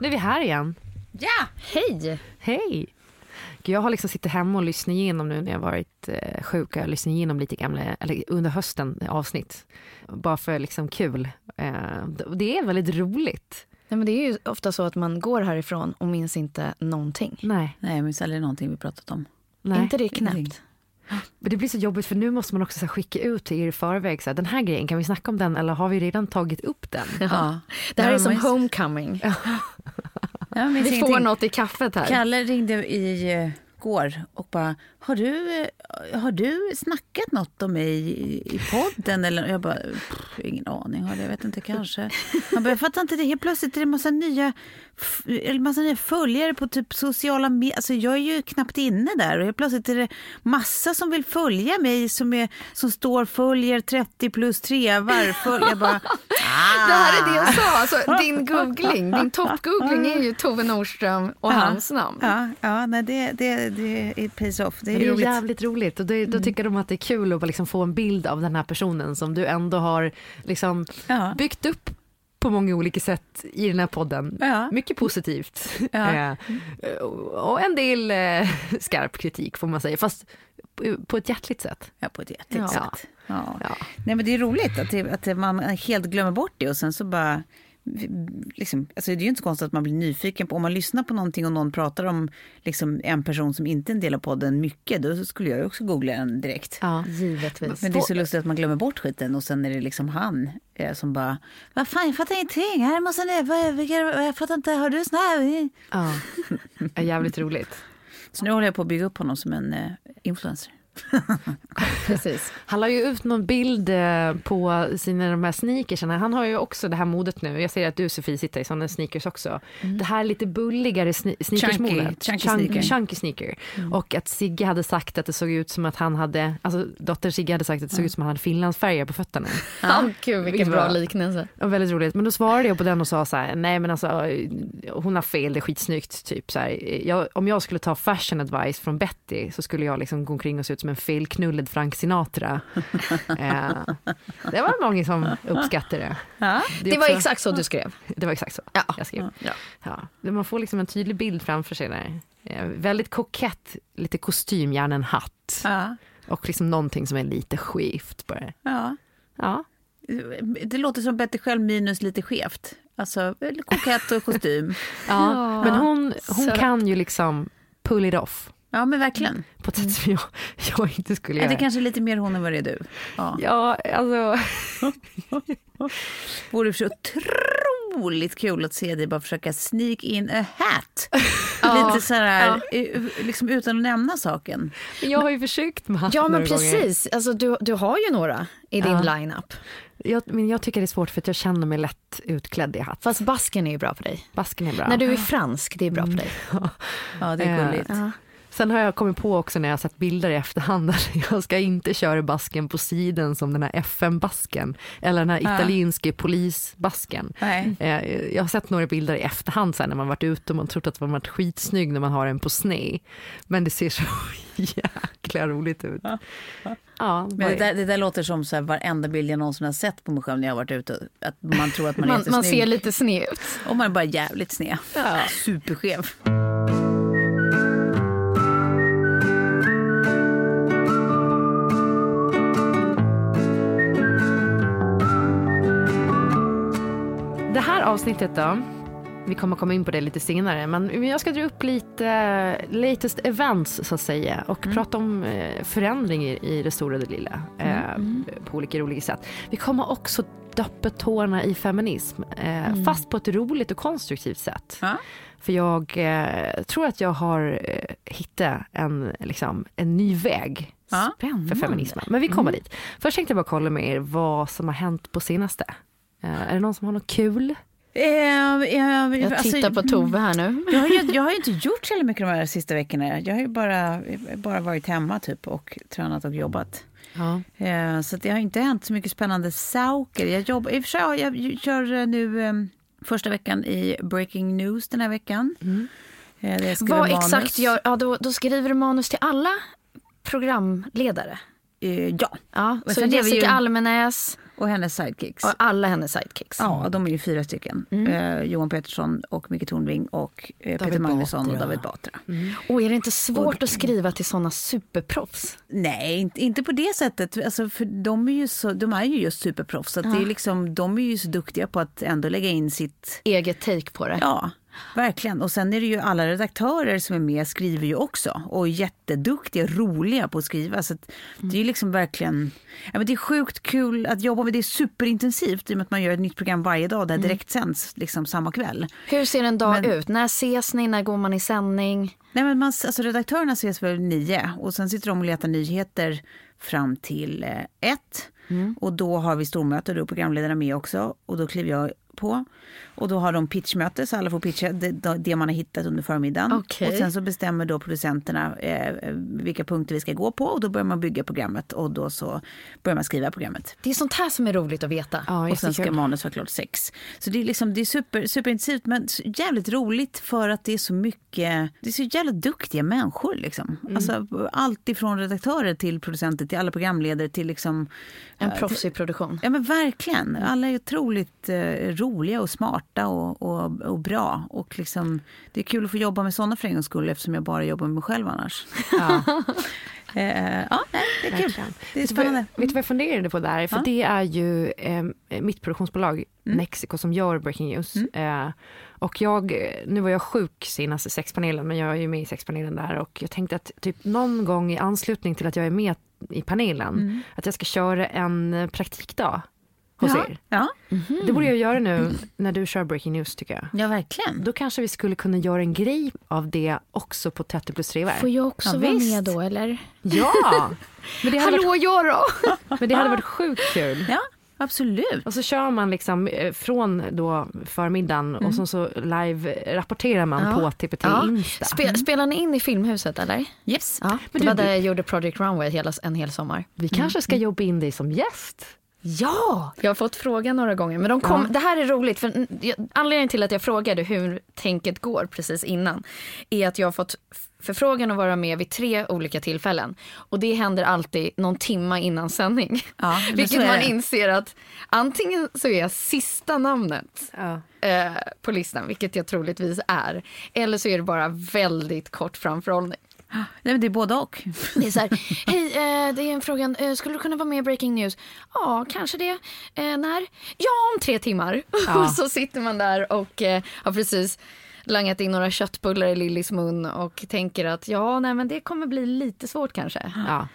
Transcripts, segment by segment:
Nu är vi här igen. Ja, hej! Hej! Jag har liksom suttit hemma och lyssnat igenom nu när jag varit eh, sjuk. Jag har lyssnat igenom lite gamla, eller under hösten avsnitt. Bara för liksom kul. Eh, det är väldigt roligt. Nej, men det är ju ofta så att man går härifrån och minns inte någonting. Nej. Nej, jag minns aldrig någonting vi pratat om. Nej. inte det ingenting. Men det blir så jobbigt för nu måste man också så skicka ut till er i förväg. Så här, den här grejen, kan vi snacka om den eller har vi redan tagit upp den? Ja. Det här Ja, är som men- homecoming. Minns Vi får ingenting. något i kaffet här. Kalle ringde i eh, går och bara, har du, har du snackat något om mig i, i podden? Eller, jag bara, "Pff, ingen aning, har det, jag vet inte, kanske. Han bara, jag fattar inte det, helt plötsligt är det massa nya, massa nya följare på typ sociala medier. Alltså jag är ju knappt inne där och helt plötsligt är det massa som vill följa mig som, är, som står följer 30 plus trevar. Följ, jag bara, Det här är det jag sa. Alltså, din googling, din toppgoogling är ju Tove Nordström och hans namn. Ja, ja nej, det, det, det är pays off. Det är, Det är roligt. jävligt roligt och det, då tycker de att det är kul att liksom få en bild av den här personen som du ändå har liksom Ja. byggt upp på många olika sätt i den här podden. Ja. Mycket positivt. Ja. Eh, och en del eh, skarp kritik får man säga, fast på ett hjärtligt sätt. Ja, på ett hjärtligt sätt. Ja. Ja. Nej, men det är roligt att, det, att man helt glömmer bort det och sen så bara... Liksom, alltså det är ju inte så konstigt att man blir nyfiken på, om man lyssnar på någonting och någon pratar om liksom, en person som inte är en del av podden mycket, då skulle jag ju också googla den direkt. Ja. Givetvis. Men det är så lustigt att man glömmer bort skiten och sen är det liksom han eh, som bara, vad fan jag fattar ingenting, här massa nya, vad, vilka, jag fattar inte, har du här? Ja. jävligt roligt. Så nu håller jag på att bygga upp honom som en eh, influencer. Precis. Han la ju ut någon bild eh, på sina de här sneakersarna. Han har ju också det här modet nu. Jag ser att du Sofie sitter i sådana sneakers också. Det här lite bulligare sne- sneakersmodet. Chunky Chunk- sneaker. chunky sneaker. Och att Sigge hade sagt att det såg ut som att han hade, alltså dottern Sigge hade sagt att det såg ut som att han hade finlandsfärger på fötterna. Ja, gud vilken bra liknelse. Ja, väldigt roligt. Men då svarade jag på den och sa så här, nej men alltså hon har fel, det är skitsnyggt. Typ så här, jag, om jag skulle ta fashion advice från Betty så skulle jag liksom gå omkring och se ut som en felknullad Frank Sinatra. eh, det var många som uppskattade det. Ja. Det var också- exakt så du skrev. Det var exakt så Ja. jag skrev. Ja. Ja. Man får liksom en tydlig bild framför sig där. Eh, väldigt kokett, lite kostym, gärna en hatt. Ja. Och liksom någonting som är lite skevt bara. ja. Ja. Det låter som Betty själv minus lite skevt. Alltså kokett och kostym. Ja, men hon, hon Så- kan ju liksom pull it off Ja, men verkligen. på ett sätt som jag, jag inte skulle Ja, göra. det kanske är lite mer hon än vad det är du. Ja. Ja, alltså. Vore så otroligt kul att se dig bara försöka sneak in a hat. Ja. Lite så här, eh, liksom utan att nämna saken. Jag har ju försökt med hatt Ja men gånger. precis, alltså, du, du har ju några i din Ja. line-up. Jag, men jag tycker det är svårt för att jag känner mig lätt utklädd i hatt. Fast basken är ju bra på dig. Basken är bra. När du är fransk, det är bra på dig. Ja, det är Eh, gulligt. Ja. Sen har jag kommit på också när jag har sett bilder i efterhand att jag ska inte köra basken på sidan som den här FN-basken eller den här Ja. italienske polisbasken. Nej. Eh, Jag har sett några bilder i efterhand sen när man varit ute och man trott att man varit skitsnygg när man har den på sned. Men det ser så jäkla roligt ut. Ja, Men det, där, det där låter som så här, varenda bild jag någonsin har sett på mig själv när jag har varit ute. Att man tror att man är Man, man ser lite sned ut. Och man är bara jävligt sned. Superskev. Här avsnittet då, vi kommer komma in på det lite senare, men jag ska dra upp lite latest events så att säga och prata om eh, förändringar i det stora och det lilla eh, på olika roliga sätt. Vi kommer också doppa tårna i feminism, eh, fast på ett roligt och konstruktivt sätt. Ja. För jag tror att jag har hittat en, liksom, en ny väg Ja. för feminismen. Men vi kommer dit. Först tänkte jag bara kolla med er vad som har hänt på senaste. Är det någon som har något kul? Eh, eh, Jag alltså, tittar på Tove här nu. Jag har, ju, jag har inte gjort så mycket de här sista veckorna. Jag har ju bara, bara varit hemma typ och tränat och jobbat. Ja. Eh, så det har inte hänt så mycket spännande saker. Jag, jobbar, i och för sig, ja, jag kör nu första veckan i Breaking News den här veckan. Skriver Vad manus. exakt gör, ja, då, då skriver du manus till alla programledare. Ja, Ja, så Jessica ju- Almenäs och hennes sidekicks. och alla hennes sidekicks. Ja, de är ju fyra stycken. Eh, Johan Pettersson och Micke Tornving och eh, Peter Magnusson och Batra. David Batra. Och är det inte svårt att skriva till såna superproffs? Nej, inte, inte på det sättet. Alltså, för de är ju, så, de är ju just superproffs. Så att det är liksom, de är ju så duktiga på att ändå lägga in sitt... Eget take på det. Ja, verkligen. Och sen är det ju alla redaktörer som är med skriver ju också. Och är jätteduktiga, roliga på att skriva. Så att det är liksom verkligen... Ja, men det är sjukt kul att jobba med. Det är superintensivt i och med att man gör ett nytt program varje dag. Där direkt sänds liksom samma kväll. Hur ser en dag Men- ut? När ses ni? När går man i sändning? Nej, men man, alltså redaktörerna ses väl nio och sen sitter de och letar nyheter fram till eh, ett. Och då har vi stormöte, då är programledarna med också och då kliver jag på. Och då har de pitchmöte så alla får pitcha det, det man har hittat under förmiddagen. Okej. Och sen så bestämmer då producenterna eh, vilka punkter vi ska gå på och då börjar man bygga programmet och då så börjar man skriva programmet. Det är sånt här som är roligt att veta. Ja, Och sen ska manus vara klart sex. Så det är, liksom, det är super, superintensivt men jävligt roligt för att det är så mycket, det är så jävla duktiga människor. Liksom. Mm. Alltså, allt ifrån redaktörer till producenter till alla programledare till liksom... En eh, proffsig produktion. Ja men verkligen. Alla är otroligt eh, roliga och smarta och, och, och bra. Och liksom, det är kul att få jobba med sådana för en gångs skull eftersom jag bara jobbar med mig själv annars. Ja, Eh, ja, nej, det är kul. Det är spännande. Vet du vad jag funderade på där? För Ja. det är ju eh, mitt produktionsbolag Mexico som gör Breaking News. Eh, och jag, nu var jag sjuk senast i sexpanelen, men jag är ju med i sexpanelen där och jag tänkte att typ någon gång i anslutning till att jag är med i panelen, att jag ska köra en praktikdag hos Ja, er. ja, Det borde jag göra nu när du kör Breaking News tycker jag. ja, verkligen. Då kanske vi skulle kunna göra en grej av det också på 30 plus 3 Får jag också Ja, vara visst. med då eller? Ja! Men det hade, varit, Hallå jag då? men det hade varit sjukt kul. Ja, absolut. Och så kör man liksom eh, från då förmiddagen och så, så live-rapporterar man Ja. på TPT Ja. Insta. Spe, spelar ni in i Filmhuset eller? Yes. Ja, det du- var där jag gjorde Project Runway hela, en hel sommar. Vi kanske ska jobba in dig som gäst. Ja! Jag har fått frågan några gånger. Men de kom, det här är roligt, för anledningen till att jag frågade hur tänket går precis innan är att jag har fått förfrågan att vara med vid tre olika tillfällen. Och det händer alltid någon timma innan sändning. Ja, Vilket man inser att antingen så är jag sista namnet Ja. eh, på listan, vilket jag troligtvis är. Eller så är det bara väldigt kort framförhållning. Nej, men det är både och. Det är så här, hej, eh, det är en fråga, eh, skulle du kunna vara med i Breaking News? Ja, kanske det. Eh, när? Ja, om tre timmar. Ja. och så sitter man där och eh, har precis langat in några köttbullar i Lillis mun och tänker att ja, nej men det kommer bli lite svårt kanske. Ja.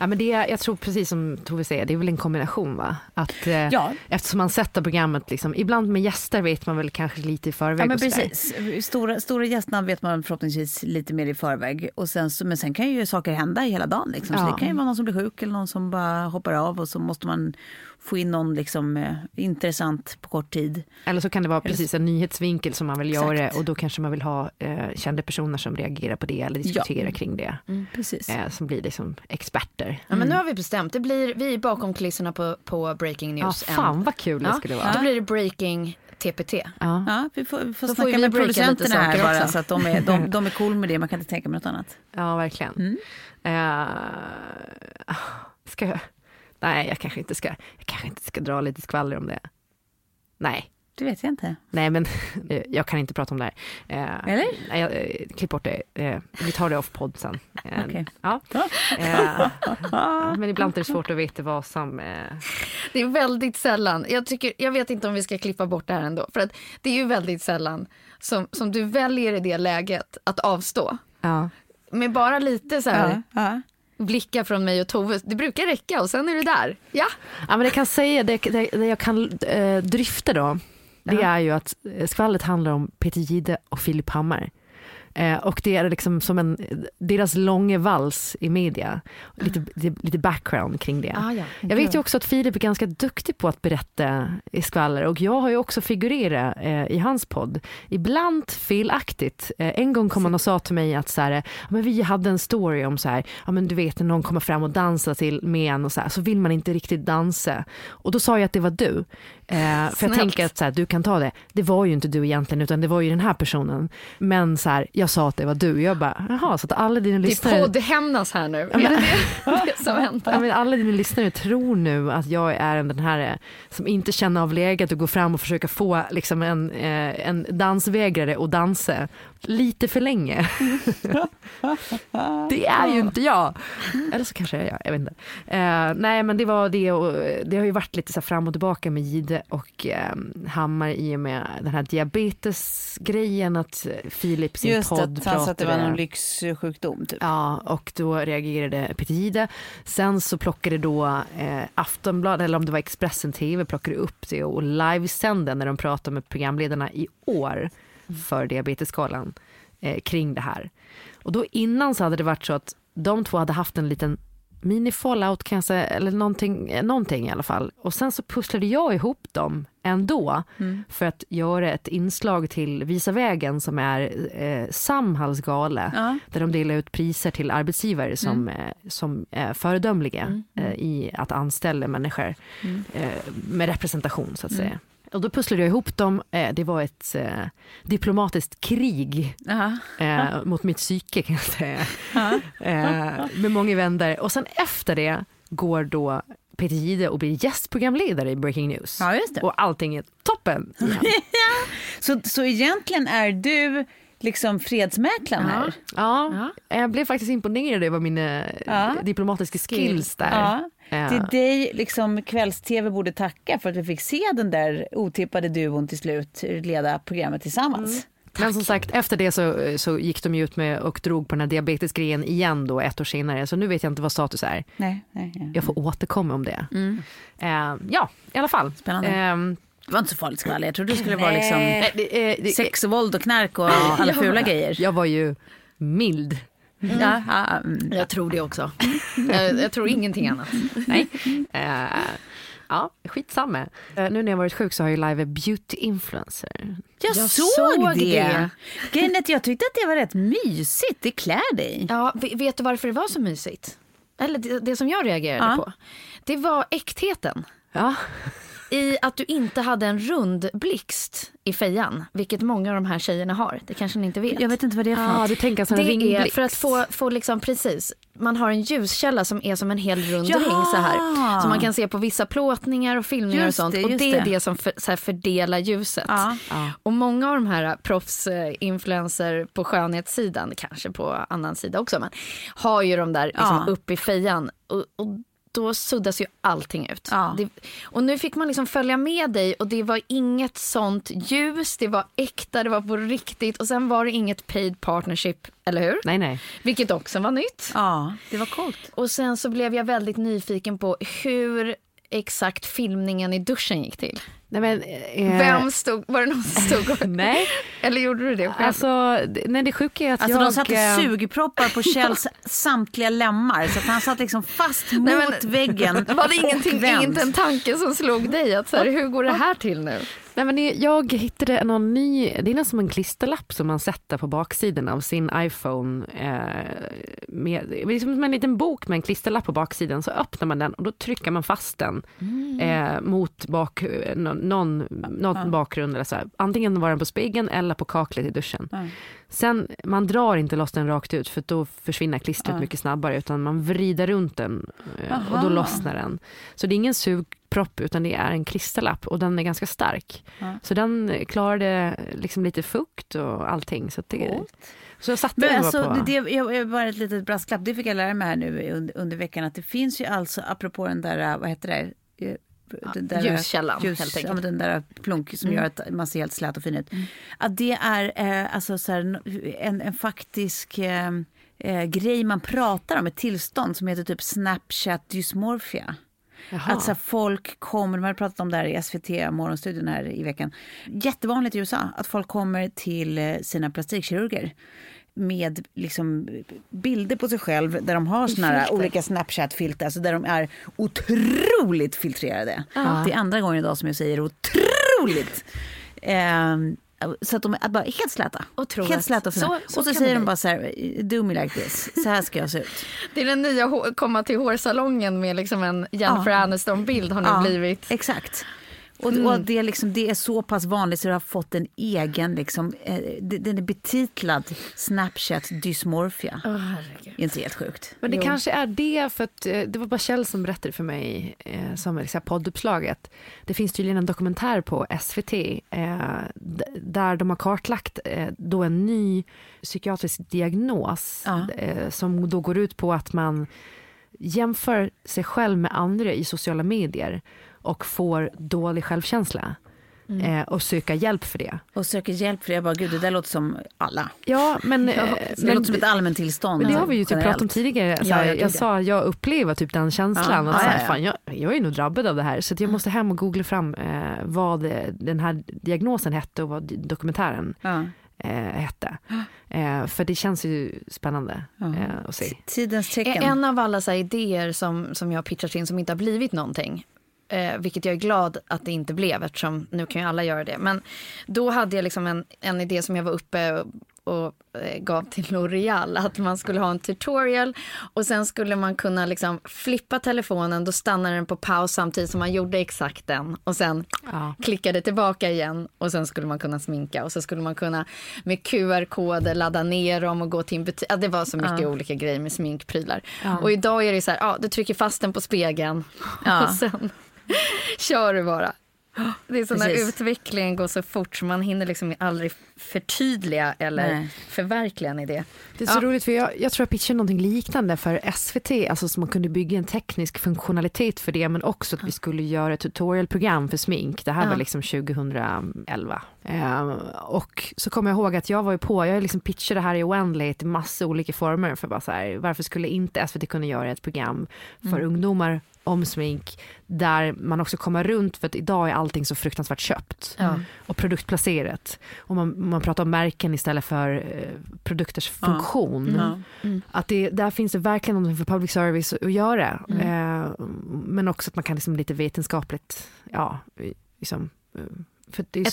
Ja, men det, jag tror precis som Tove säger, det är väl en kombination va? Att, eh, Ja. Eftersom man sätter programmet, liksom, ibland med gäster vet man väl kanske lite i förväg. Ja, men precis. Stora, stora gästnamn vet man förhoppningsvis lite mer i förväg. Och sen, så, men sen kan ju saker hända hela dagen. Liksom. Så Ja. det kan ju vara någon som blir sjuk eller någon som bara hoppar av och så måste man få in någon liksom, eh, intressant på kort tid. Eller så kan det vara precis en nyhetsvinkel som man vill Exakt. göra och då kanske man vill ha eh, kända personer som reagerar på det eller diskuterar kring det. Precis. Eh, som blir liksom experter. Ja, men nu har vi bestämt, det blir, vi är bakom kulisserna på, på Breaking Ja, News. fan vad kul det skulle vara. Då blir det Breaking TPT. Ja. Ja, vi får, vi får Då får snacka vi med producenterna här bara också. så att de är, de, de är cool med det. Man kan inte tänka mig något annat. Ja, verkligen. Mm. Eh, ska jag? Nej, jag kanske inte ska. Jag kanske inte ska dra lite skvaller om det. Nej, Det vet jag inte. nej, men eh, jag kan inte prata om det här. Eh, Eller? Nej, eh, klipp bort det. Vi tar det off podd sen. Okej. Ja. Eh, men ibland är det svårt att veta vad som... Det är väldigt sällan, jag, tycker, jag vet inte om vi ska klippa bort det här ändå, för att det är ju väldigt sällan som, som du väljer i det läget att avstå. ja. Med bara lite så här Ja, ja. Blickar från mig och Tove, det brukar räcka och sen är det där. Ja, Ja, men det kan säga, det, det, det jag kan eh, dryfta då, det är ju att eh, skvallret handlar om Peter Gide och Filip Hammar. Eh, och det är liksom som en, deras långa vals i media. Lite, lite, lite background kring det. Ah, ja. Jag vet ju också att Filip är ganska duktig på att berätta i skvaller och jag har ju också figurerat eh, i hans podd. Ibland felaktigt. Eh, en gång kom han och sa till mig att så här, men vi hade en story om så här, ja, men du vet när någon kommer fram och dansar till med en och så här, så vill man inte riktigt dansa. Och då sa jag att det var du. Eh, för jag tänker att så här, du kan ta det. Det var ju inte du egentligen utan det var ju den här personen. Men så här, jag sa att det var du. Jag bara, jaha, så att alla dina det lyssnare... är poddhämnas här nu. Är det det, det som händer? Ja, men alla dina lyssnare tror nu att jag är den här eh, som inte känner av läget och går fram och försöker få liksom en, eh, en dansvägrare att dansa lite för länge. det är ju inte jag. Eller så kanske jag är jag, jag vet inte. Eh, nej men det var det och det har ju varit lite så fram och tillbaka med Gide och eh, Hammar i och med den här diabetesgrejen att Filip sin Just podd att han sa att det var någon lyxsjukdom. Typ. Ja, och då reagerade Peter Jihde. Sen så plockade då eh, Aftonbladet, eller om det var Expressen TV, plockade upp det och livesände när de pratade med programledarna i år för Diabetesgalan eh, kring det här. Och då innan så hade det varit så att de två hade haft en liten mini fallout kanske, eller någonting, eh, någonting i alla fall. Och sen så pusslade jag ihop dem ändå för att göra ett inslag till Visa vägen som är eh, Samhalls gala Ja. där de delar ut priser till arbetsgivare som, eh, som är föredömliga eh, i att anställa människor eh, med representation så att säga. Och då pusslade jag ihop dem. Eh, det var ett eh, diplomatiskt krig Jaha. eh, mot mitt psyke kan jag säga. eh, med många vändor. Och sen efter det går då Peter Jihde och blir gästprogramledare i Breaking News. Ja. Och allting är toppen. igen. Så, så egentligen är du liksom fredsmäklaren här? Ja, jag blev faktiskt imponerad över mina Ja. diplomatiska skills där. Ja. Eh, Det är dig liksom kvällstv borde tacka för att vi fick se den där otippade duon till slut leda programmet tillsammans. Men som sagt, efter det så, så gick de ut med och drog på den här diabetesgrejen igen då ett år senare. Så nu vet jag inte vad status är. Nej, nej, nej. Jag får återkomma om det. Eh, ja, i alla fall. Spännande. Ehm, Det var inte så farligt skvaller. Jag trodde det skulle vara liksom eh, eh, sex och våld och knark och alla fula grejer. Jag var ju mild. Ja, mm. Jag tror det också. jag, jag tror ingenting annat. Nej. Eh, ja, skitsamma. Eh, nu när jag varit sjuk så har ju live beauty influencer. Jag, Jag såg, såg det. att jag tyckte att det var rätt mysigt. Det klär dig. Ja, ve- vet du varför det var så mysigt? Eller det, det som jag reagerade Ja. på. Det var äktheten. Ja, I att du inte hade en rund blixt i fejan, vilket många av de här tjejerna har. Det kanske ni inte vet. Jag vet inte vad det är för ah, något. du tänker alltså en det är för att få, få liksom precis, man har en ljuskälla som är som en hel rund Ja! ring så här. Som man kan se på vissa plåtningar och filmningar Just och sånt. det, och just det är det. det som för, så här fördelar ljuset. Ja. Och många av de här proffs-influencer på skönhetssidan, kanske på annan sida också, men har ju de där liksom upp i fejan. Och, och då suddas ju allting ut. Ja. Det, och nu fick man liksom följa med dig och det var inget sånt ljus, det var äkta, det var på riktigt och sen var det inget paid partnership, eller hur? Nej, nej. Vilket också var nytt. Ja, det var coolt. Och sen så blev jag väldigt nyfiken på hur exakt filmningen i duschen gick till. nej men, eh, Vem stod, var det någon som stod och, Nej, Eller gjorde du det själv? alltså det- nej, det sjuka är att Alltså jag... de satte eh, sugproppar på Kjells samtliga lemmar så att han satt liksom fast mot Nej, men- väggen. var det ingenting, inte en tanke som slog dig att så här, hur går det här till nu? Nej, men det- jag hittade någon ny, det är nästan som en klisterlapp som man sätter på baksidan av sin iPhone. Eh, med, det är som en liten bok med en klisterlapp på baksidan. Så öppnar man den och då trycker man fast den eh, mot bak, någon, någon, någon bakgrund. Eller så här. Antingen var den på spegeln eller på kaklet i duschen. Sen, man drar inte loss den rakt ut för då försvinner klistret mycket snabbare utan man vrider runt den eh, och då Aha. lossnar den. Så det är ingen sugpropp utan det är en klisterlapp och den är ganska stark. Så den klarade liksom lite fukt och allting. Så, att det, så jag satte Men den alltså, på. det, det, jag, jag, bara ett litet brasklapp, det fick jag lära mig här nu under, under veckan att det finns ju alltså, apropå den där, vad heter det? Den där, ljuskällan, helt enkelt. ja, den där plunk som gör att man ser helt slät och fin ut. Att det är eh, alltså så här, en, en faktisk eh, eh, grej man pratar om, ett tillstånd som heter typ Snapchat dysmorphia. Jaha. Att så här, folk kommer, de har pratat om det här i SVT morgonstudion här i veckan. Jättevanligt i USA att folk kommer till eh, sina plastikkirurger med liksom bilder på sig själv där de har såna här olika Snapchat-filter, alltså där de är otroligt filtrerade. Det är andra gången idag som jag säger otroligt. Ehm, så att de är bara helt släta. Otroligt. Helt släta och fina. Så- och så så säger de bara så här, do me like this. Så här ska jag se ut. Det är den nya komma till hårsalongen med liksom en Jennifer Ja. Aniston-bild har nu Ja, blivit. Exakt. Och, och det, är liksom, det är så pass vanligt så det har fått en egen, liksom, eh, den är betitlad Snapchat dysmorphia. Åh, herregud. Inte helt sjukt. Men det Jo. kanske är det, för att eh, det var bara Kjell som berättade för mig eh, som här podduppslaget. Det finns tydligen en dokumentär på SVT eh, där de har kartlagt eh, då en ny psykiatrisk diagnos Ja. eh, som då går ut på att man jämför sig själv med andra i sociala medier och får dålig självkänsla eh, och söka hjälp för det. Och söker hjälp för det. Jag bara, gud det där låter som alla. Ja, men, eh, Så det låter som ett allmäntillstånd. Men det har vi ju typ pratat om tidigare. Så Ja, ja, jag gud, ja. sa jag upplever typ den känslan. Ja, och så ja, här, ja. Fan, jag, jag är nog drabbad av det här. Så att jag måste hem och googla fram eh, vad eh, den här diagnosen hette och vad dokumentären Ja. eh, hette. Eh, för det känns ju spännande eh, att se. Tidens tecken. En av alla så här idéer som, som jag pitchat in som inte har blivit någonting. Eh, vilket jag är glad att det inte blev eftersom nu kan ju alla göra det. Men då hade jag liksom en, en idé som jag var uppe och, och eh, gav till L'Oreal. Att man skulle ha en tutorial och sen skulle man kunna liksom flippa telefonen. Då stannar den på paus samtidigt som man gjorde exakt den. Och sen Ja. klickade tillbaka igen och sen skulle man kunna sminka och så skulle man kunna med QR-koder ladda ner dem och gå till en butik. Ja, det var så mycket olika grejer med sminkprylar. Och idag är det så här, ja, du trycker fast den på spegeln Ja. och sen kör du bara. Det är så när Precis. utvecklingen går så fort så man hinner liksom aldrig förtydliga eller Nej. förverkliga en idé. Det är så roligt för jag, jag tror jag pitchade någonting liknande för SVT, alltså så man kunde bygga en teknisk funktionalitet för det men också att vi skulle göra ett tutorialprogram för smink. Det här var liksom 2011. Ehm, och så kommer jag ihåg att jag var ju på, jag liksom pitchade det här i oändlighet i massa olika former för bara så här, varför skulle inte SVT kunna göra ett program för ungdomar om smink där man också kommer runt för att idag är allting så fruktansvärt köpt och produktplacerat. Och man, man pratar om märken istället för eh, produkters funktion. Ja. Att det, där finns det verkligen något för public service att göra. Mm. Eh, men också att man kan liksom lite vetenskapligt, ja, liksom,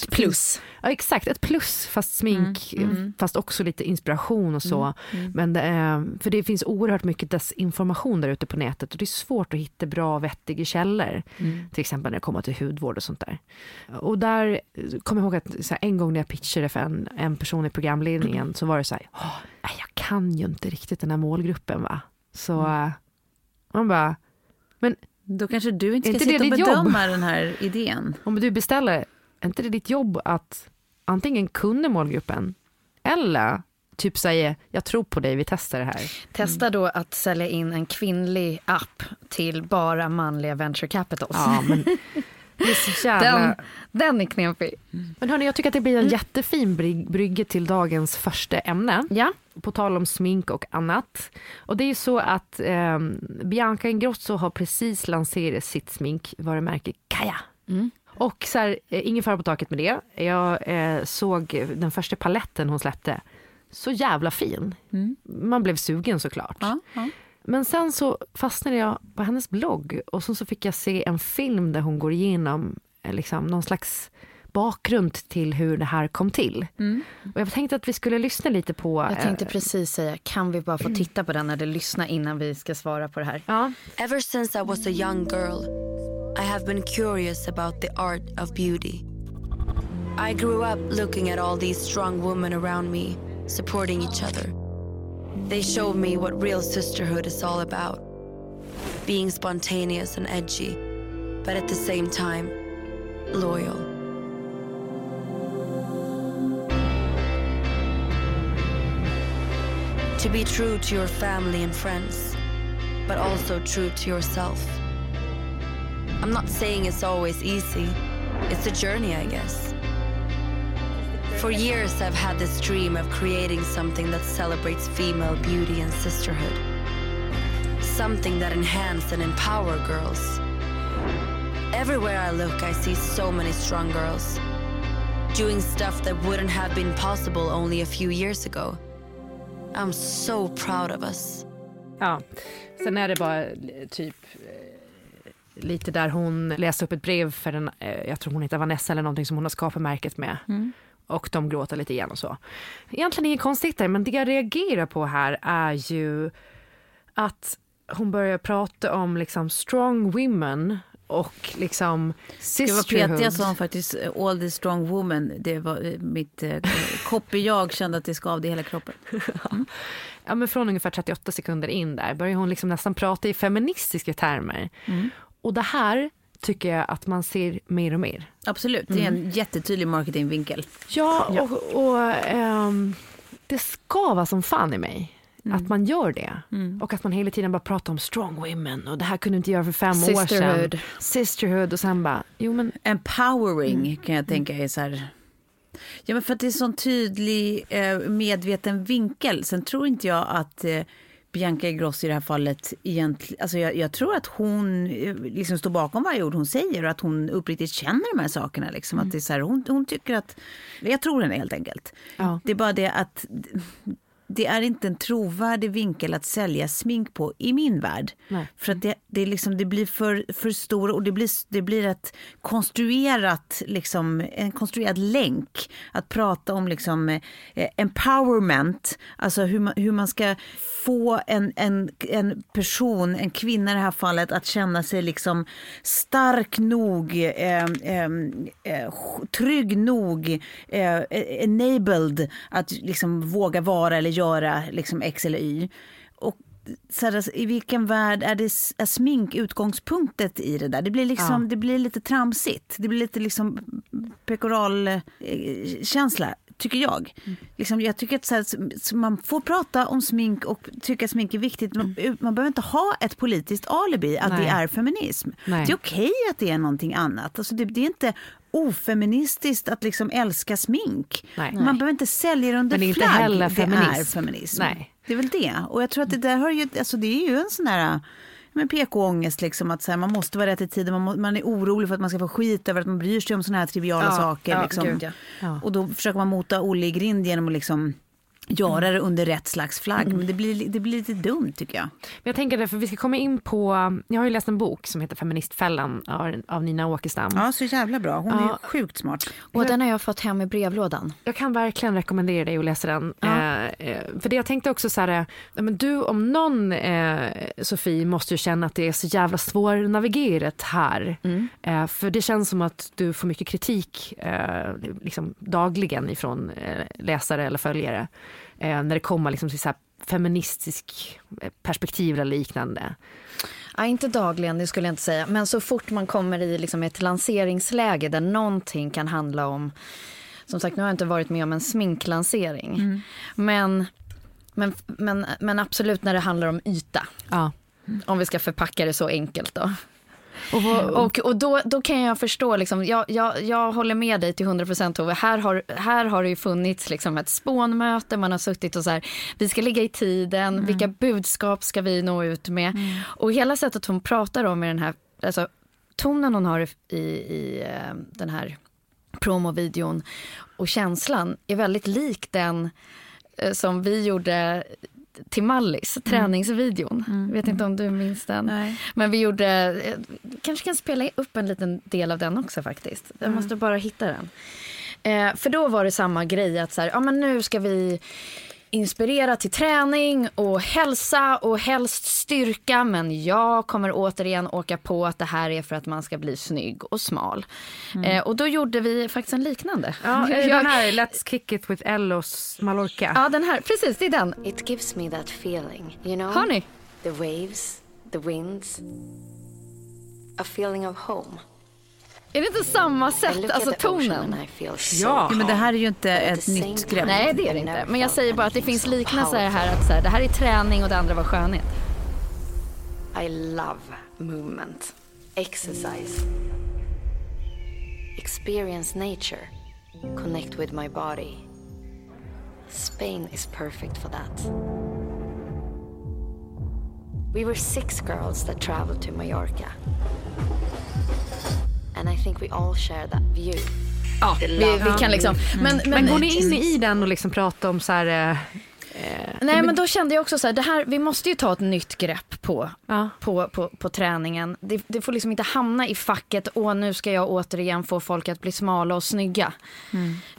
Ett plus. Ja exakt, ett plus fast smink, Mm, eh, fast också lite inspiration och så. Men det, är- för det finns oerhört mycket desinformation där ute på nätet och det är svårt att hitta bra vettiga källor. Mm. Till exempel när det kommer till hudvård och sånt där. Och där kommer jag ihåg att här, en gång när jag pitchade för en, en person i programledningen så var det så här, "Åh, nej, jag kan ju inte riktigt den här målgruppen va. Så Mm. eh, man bara, men Då kanske du inte ska inte sitta och ditt jobb? bedöma den här idén. om du beställer, är inte det ditt jobb att antingen kunna målgruppen eller typ säger jag tror på dig, vi testar det här. Testa då att sälja in en kvinnlig app till bara manliga venture capitals. Ja, men jävla... Den, den är knepig. Men hörni, jag tycker att det blir en jättefin bry- brygge till dagens första ämne. Ja. På tal om smink och annat. Och det är ju så att eh, Bianca Ingrosso har precis lanserat sitt sminkvarumärke Kaja. Och så här, eh, ingen fara på taket med det. Jag eh, såg den första paletten hon släppte. Så jävla fin. Man blev sugen såklart. Ja, ja. Men sen så fastnade jag på hennes blogg och sen så fick jag se en film där hon går igenom eh, liksom, någon slags bakgrund till hur det här kom till. Och jag tänkte att vi skulle lyssna lite på... Jag tänkte eh, precis säga, kan vi bara få titta på den eller lyssna innan vi ska svara på det här? ja, Ever since I was a young girl, I have been curious about the art of beauty. I grew up looking at all these strong women around me, supporting each other. They showed me what real sisterhood is all about being spontaneous and edgy, but at the same time, loyal. To be true to your family and friends, but also true to yourself. I'm not saying it's always easy, it's a journey, I guess. For years, I've had this dream of creating something that celebrates female beauty and sisterhood. Something that enhance and empower girls. Everywhere I look, I see so many strong girls doing stuff that wouldn't have been possible only a few years ago. I'm so proud of us. ja. Sen är det bara eh, typ lite där hon läste upp ett brev för en, eh, jag tror hon heter Vanessa eller någonting som hon har skapat märket med. Och de gråter lite igen och så. Egentligen inget konstigt där, men det jag reagerar på här är ju att hon börjar prata om liksom strong women och liksom Det var sisterhood. petiga sa hon faktiskt, eh, all the strong woman. Det var eh, mitt eh, copy jag kände att det skavde i hela kroppen. ja, men från ungefär 38 sekunder in där börjar hon liksom nästan prata i feministiska termer. Och det här tycker jag att man ser mer och mer. Absolut, det är en jättetydlig marketingvinkel. Ja, och, och ehm, det ska vara som fan i mig. Att man gör det. Och att man hela tiden bara pratar om strong women och det här kunde du inte göra för fem år sedan. Sisterhood. Sisterhood och sen bara, jo men Empowering kan jag tänka är så här... Ja, men för att det är sån tydlig eh, medveten vinkel. Sen tror inte jag att eh, Bianca Ingrosso i det här fallet egentligen... Alltså jag, jag tror att hon eh, liksom står bakom varje ord hon säger och att hon uppriktigt känner de här sakerna. Liksom. Att det är så här, hon, hon tycker att... Jag tror henne helt enkelt. Ja. Det är bara det att det är inte en trovärdig vinkel att sälja smink på i min värld. Nej. För att det, det, är liksom, det blir för, för stor och det blir, det blir ett konstruerat, liksom, en konstruerad länk. Att prata om liksom, eh, empowerment, alltså hur man, hur man ska få en, en, en person, en kvinna i det här fallet, att känna sig liksom stark nog, eh, eh, eh, trygg nog, eh, enabled att liksom våga vara eller göra liksom X eller Y. Och så här, alltså, I vilken värld är, det, är smink utgångspunktet i det där? Det blir, liksom, Ja. det blir lite tramsigt. Det blir lite liksom pekoralkänsla, tycker jag. Liksom, jag tycker att så här, man får prata om smink och tycka att smink är viktigt. Man, man behöver inte ha ett politiskt alibi att det Nej. är feminism. Nej. Det är okej att det är någonting annat. Alltså det, det är inte ofeministiskt att liksom älska smink. Nej. Man behöver inte sälja det under Men det är inte flagg. heller Det är feminism. feminism. Nej. Det är väl det. Och jag tror att det där har ju, alltså det är ju en sån där men PK-ångest, liksom, att så här, man måste vara rätt i tiden, man, må, man är orolig för att man ska få skit över att man bryr sig om såna här triviala Ja, saker. ja, liksom. gud. Ja. Och då försöker man mota Olle i grind genom att liksom göra det under rätt slags flagg. Men det blir, det blir lite dumt tycker jag. Men jag tänker därför vi ska komma in på, jag har ju läst en bok som heter Feministfällan av, av Nina Åkestam. Ja, så jävla bra. Hon Ja. är sjukt smart. Och den har jag fått hem i brevlådan. Jag kan verkligen rekommendera dig att läsa den. Eh, eh, för det jag tänkte också så här, eh, ja, men du om någon eh, Sofie måste ju känna att det är så jävla svårnavigerat här. Eh, för det känns som att du får mycket kritik eh, liksom dagligen ifrån eh, läsare eller följare. Eh, när det kommer liksom till så här feministisk eh, perspektiv eller liknande. Ja, inte dagligen, det skulle jag inte säga. Men så fort man kommer i liksom ett lanseringsläge där någonting kan handla om som sagt, nu har jag inte varit med om en sminklansering. Mm. Men, men, men, men absolut när det handlar om yta. Ja. Om vi ska förpacka det så enkelt då. Och, vad, Och, och då, då kan jag förstå, liksom, jag, jag, jag håller med dig till 100% Tove. Här har, här har det ju funnits liksom ett spånmöte, man har suttit och så här, vi ska ligga i tiden, vilka budskap ska vi nå ut med? Och hela sättet hon pratar om i den här, alltså tonen hon har i, i eh, den här promovideon och känslan är väldigt lik den eh, som vi gjorde till Mallis, träningsvideon. Vet inte om du minns den. Nej. Men vi gjorde, eh, kanske kan spela upp en liten del av den också faktiskt. Jag måste bara hitta den. Eh, för då var det samma grej att så här, ja men nu ska vi inspirera till träning och hälsa och helst styrka men jag kommer återigen åka på att det här är för att man ska bli snygg och smal. Eh, och då gjorde vi faktiskt en liknande. ja, Jag- den här Let's kick it with Ellos Mallorca. ja den här, precis det är den. It gives me that feeling, you know? Har ni? The waves, the winds. A feeling of home. Är det inte samma sätt, alltså tonen? Ja. Ja, men det här är ju inte ett nytt grepp. Nej det är det inte. Men jag säger bara att det finns liknelser här. Att så här, det här är träning och det andra var skönhet. I love movement, exercise, experience nature, connect with my body. Spain is perfect for that. We were six girls that traveled to Mallorca. And I think we all share that view. Ja, vi, vi kan liksom. Men, men, Men går ni in i den och liksom pratar om så här... eh, Nej men då kände jag också så här, det här, vi måste ju ta ett nytt grepp på, Ja. på, på, på träningen. Det, det får liksom inte hamna i facket, åh nu ska jag återigen få folk att bli smala och snygga.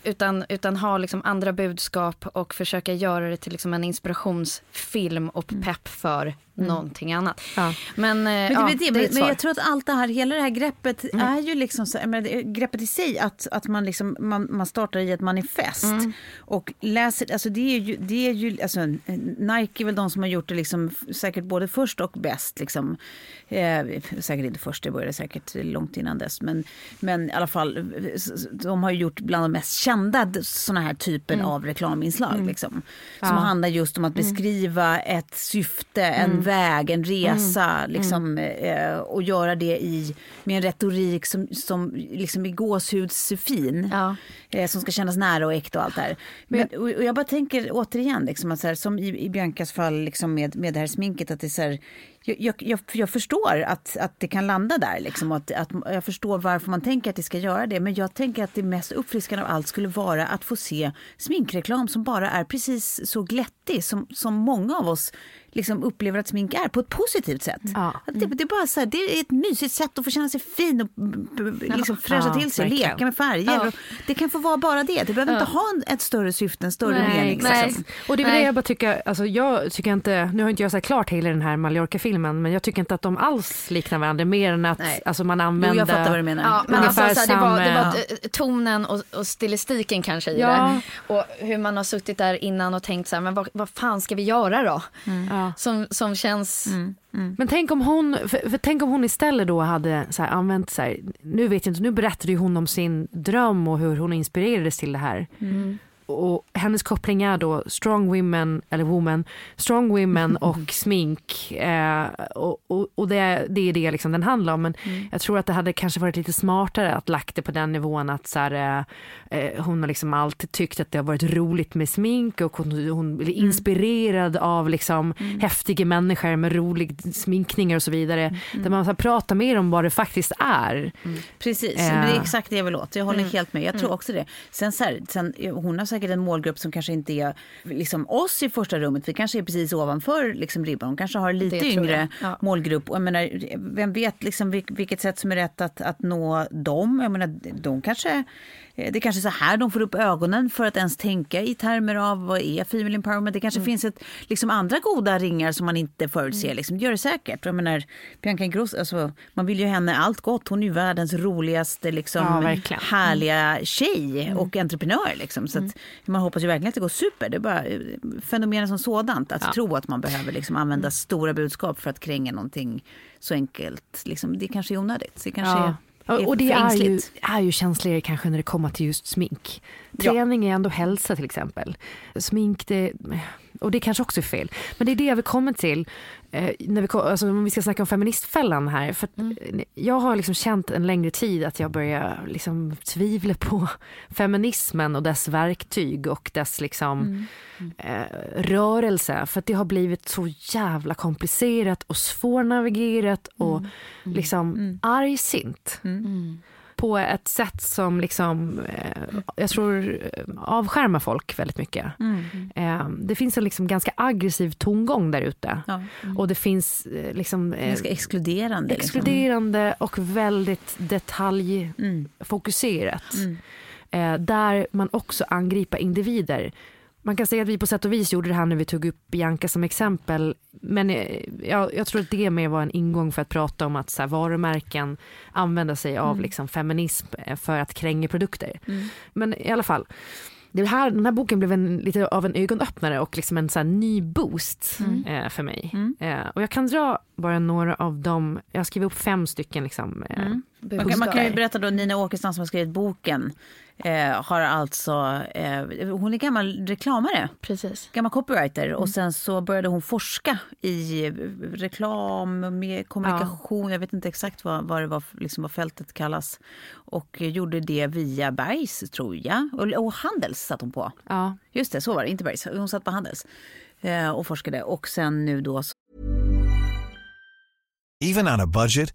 Utan, utan ha liksom andra budskap och försöka göra det till liksom en inspirationsfilm och pepp för någonting annat. Ja. Men, eh, Men, ja, det, det, men jag tror att allt det här, hela det här greppet är ju liksom så, är greppet i sig att, att man, liksom, man, man startar i ett manifest och läser, alltså det är ju, det är ju alltså, Nike är väl de som har gjort det liksom säkert både först och bäst liksom. Eh, säkert inte först, det började säkert långt innan dess men, men i alla fall de har ju gjort bland de mest kända såna här typen av reklaminslag liksom. Som handlar just om att beskriva ett syfte, en väg, en resa liksom, eh, och göra det i, med en retorik som, som liksom är gåshudsfin. Ja. Eh, som ska kännas nära och äkta och allt det här. Men, och, och jag bara tänker återigen, liksom, att så här, som i, i Biancas fall liksom med, med det här sminket, att det är så här, jag, jag, jag, förstår att, att det kan landa där. Liksom, och att, att, jag förstår varför man tänker att det ska göra det. Men jag tänker att det mest uppfriskande av allt skulle vara att få se sminkreklam som bara är precis så glättig som, som många av oss liksom upplever att smink är på ett positivt sätt. Ja. Det, det, är bara så här, det är ett mysigt sätt att få känna sig fin och b- liksom fräscha Ja, till sig leka med färger. Ja. Och Det kan få vara bara det. Det behöver inte ha en, ett större syfte, en större Nej, mening. nej. liksom. Och det är det jag bara tycker, alltså jag tycker inte, nu har inte jag sett klart hela den här Mallorca-filmen, men jag tycker inte att de alls liknar varandra mer än att Nej. alltså man Jo, använder... jag fattar vad du menar. Ja, men alltså, så här, det var, det var eh, tonen och, och stilistiken kanske i Ja. det. Och hur man har suttit där innan och tänkt så här, men vad, vad fan ska vi göra då? Ja. Som, som känns... Men tänk om hon, för, för tänk om hon istället då hade så här, använt så här, nu vet jag inte, nu berättade ju hon om sin dröm och hur hon inspirerades till det här. Och hennes koppling är då strong women, eller woman, strong women och smink. Eh, och och, och det, det är det liksom den handlar om. Men jag tror att det hade kanske varit lite smartare att lagt det på den nivån att så här, eh, eh, hon har liksom alltid tyckt att det har varit roligt med smink och hon, hon blir inspirerad av liksom häftiga människor med rolig sminkningar och så vidare. Där man så här, pratar mer om vad det faktiskt är. Precis, Eh. det är exakt det jag vill åt. Jag håller helt med. Jag tror också det. Sen, så här, sen, hon har säkert en målgrupp som kanske inte är liksom oss i första rummet. Vi kanske är precis ovanför liksom, ribban. Hon kanske har lite yngre. Ja. målgrupp. Jag menar, vem vet liksom, vil- vilket sätt som är rätt att, att nå dem? Jag menar, de kanske, det är kanske så här de får upp ögonen för att ens tänka i termer av vad är female empowerment. Det kanske finns ett, liksom andra goda ringar som man inte förutser. Liksom. Det gör det säkert. Jag menar, Bianca Ingrosso, alltså, man vill ju henne allt gott. Hon är ju världens roligaste, liksom, Ja, härliga tjej och entreprenör. Liksom. Så att, man hoppas ju verkligen att det går super. Det är bara eh, fenomenet som sådant. Att tro att man behöver liksom, använda stora budskap för att kränga någonting så enkelt. Liksom, det kanske är onödigt. Det kanske Ja. är Ja, är och det är ju, är ju känsligare kanske när det kommer till just smink. Träning är ändå hälsa till exempel. Smink, det, och det kanske också är fel. Men det är det jag vill komma till. Eh, när vi, alltså, om vi ska snacka om feministfällan här. För att, eh, Jag har liksom känt en längre tid att jag börjar liksom tvivla på feminismen och dess verktyg och dess liksom, eh, rörelse. För att det har blivit så jävla komplicerat och svårnavigerat och liksom argsint på ett sätt som liksom, eh, jag tror eh, avskärmar folk väldigt mycket. Eh, det finns en liksom ganska aggressiv tongång där ute. Ja. Och det finns liksom, Ganska exkluderande. liksom. exkluderande och väldigt detaljfokuserat. Eh, där man också angriper individer. Man kan säga att vi på sätt och vis gjorde det här när vi tog upp Bianca som exempel. Men eh, jag, jag tror att det mer var en ingång för att prata om att så här, varumärken använder sig av liksom, feminism eh, för att kränga produkter. Men i alla fall. Det här, den här boken blev en, lite av en ögonöppnare och liksom en så ny boost eh, för mig. Eh, och jag kan dra bara några av dem, jag har skrivit upp fem stycken liksom, eh, Man kan, man kan ju berätta då, Nina Åkestam som har skrivit boken eh, har alltså, eh, hon är gammal reklamare. Precis. Gammal copywriter och sen så började hon forska i eh, reklam, med kommunikation, jag vet inte exakt vad, vad det var, liksom vad fältet kallas. Och gjorde det via Bergs tror jag, och, och Handels satt hon på. ja. Just det, så var det, inte Bergs, hon satt på Handels eh, och forskade. Och sen nu då så Even on a budget,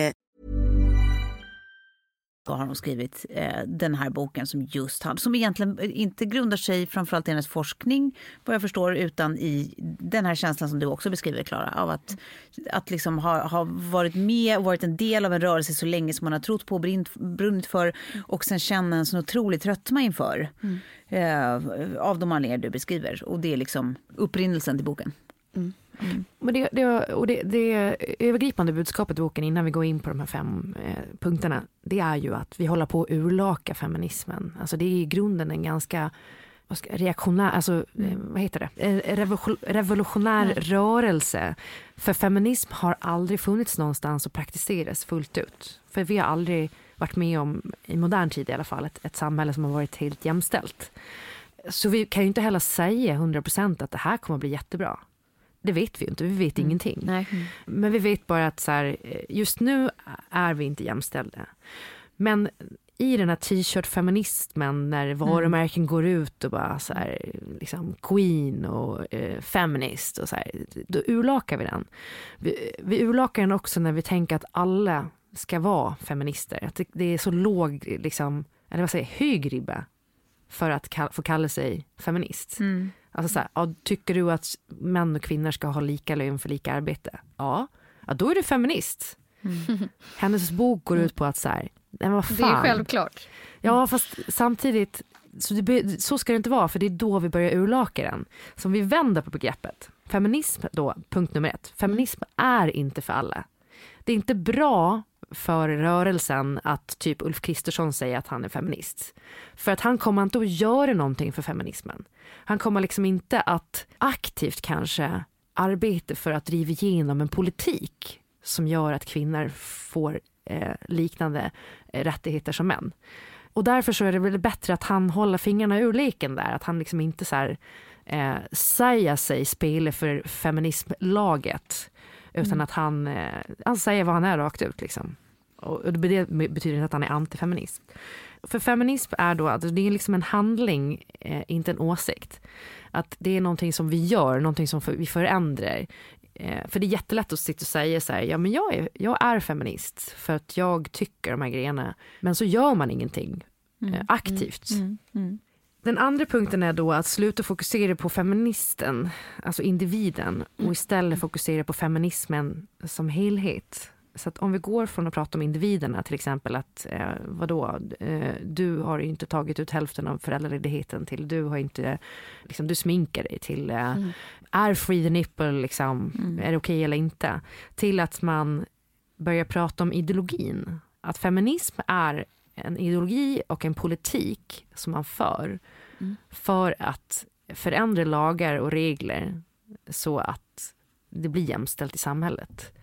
Har hon skrivit eh, den här boken som just han, som egentligen inte grundar sig framförallt i hennes forskning vad jag förstår utan i den här känslan som du också beskriver Klara av att, att liksom ha, ha varit med och varit en del av en rörelse så länge som man har trott på och brunnit, för och sen känna en sån otrolig tröttma inför eh, av de anledningar du beskriver. Och det är liksom upprinnelsen till boken. Men det, det, och det, det övergripande budskapet i boken innan vi går in på de här fem eh, punkterna, det är ju att vi håller på att urlaka feminismen. Alltså det är i grunden en ganska reaktionär, alltså eh, vad heter det, Eh, revolution, revolutionär rörelse. För feminism har aldrig funnits någonstans och praktiseras fullt ut. För vi har aldrig varit med om, i modern tid i alla fall, ett, ett samhälle som har varit helt jämställt. Så vi kan ju inte heller säga 100% att det här kommer att bli jättebra. Det vet vi inte, vi vet ingenting. Nej. Men vi vet bara att så här, just nu är vi inte jämställda. Men i den här t-shirt-feminismen när varumärken går ut och bara så här, liksom queen och eh, feminist och så här, då urlakar vi den. Vi, vi urlakar den också när vi tänker att alla ska vara feminister. Att det, det är så låg, liksom, eller vad säger jag, hög ribba för att kall, få kalla sig feminist. Alltså så här, ja, tycker du att män och kvinnor ska ha lika lön för lika arbete? Ja, ja då är du feminist. Hennes bok går ut på att så här, men vad Det är fan. självklart. Ja, fast samtidigt, så, det, så ska det inte vara, för det är då vi börjar urlaka den. Så om vi vänder på begreppet, feminism då, punkt nummer ett. Feminism är inte för alla. det är inte bra för rörelsen att typ Ulf Kristersson säger att han är feminist. För att han kommer inte att göra någonting för feminismen. Han kommer liksom inte att aktivt kanske arbeta för att driva igenom en politik som gör att kvinnor får eh, liknande eh, rättigheter som män. Och därför så är det väl bättre att han håller fingrarna ur leken där, att han liksom inte så här, eh, säger sig spela för feminismlaget, utan mm. att han, eh, han säger vad han är rakt ut. Liksom. Och det betyder inte att han är antifeminist. För feminism är då att det är liksom en handling, eh, inte en åsikt. Att det är någonting som vi gör, någonting som vi förändrar. Eh, för det är jättelätt att sitta och säga så här, ja men jag är, jag är feminist för att jag tycker de här grejerna. Men så gör man ingenting mm. eh, aktivt. Mm. Mm. mm. Den andra punkten är då att sluta fokusera på feministen, alltså individen, och mm. istället fokusera på feminismen som helhet. Så att om vi går från att prata om individerna, till exempel att eh, vadå, eh, du har inte tagit ut hälften av föräldraledigheten till du har inte, liksom, du sminkar dig till, eh, mm. är free the nipple, liksom, mm. är det okej okay eller inte? Till att man börjar prata om ideologin. Att feminism är en ideologi och en politik som man för, mm. för att förändra lagar och regler så att det blir jämställt i samhället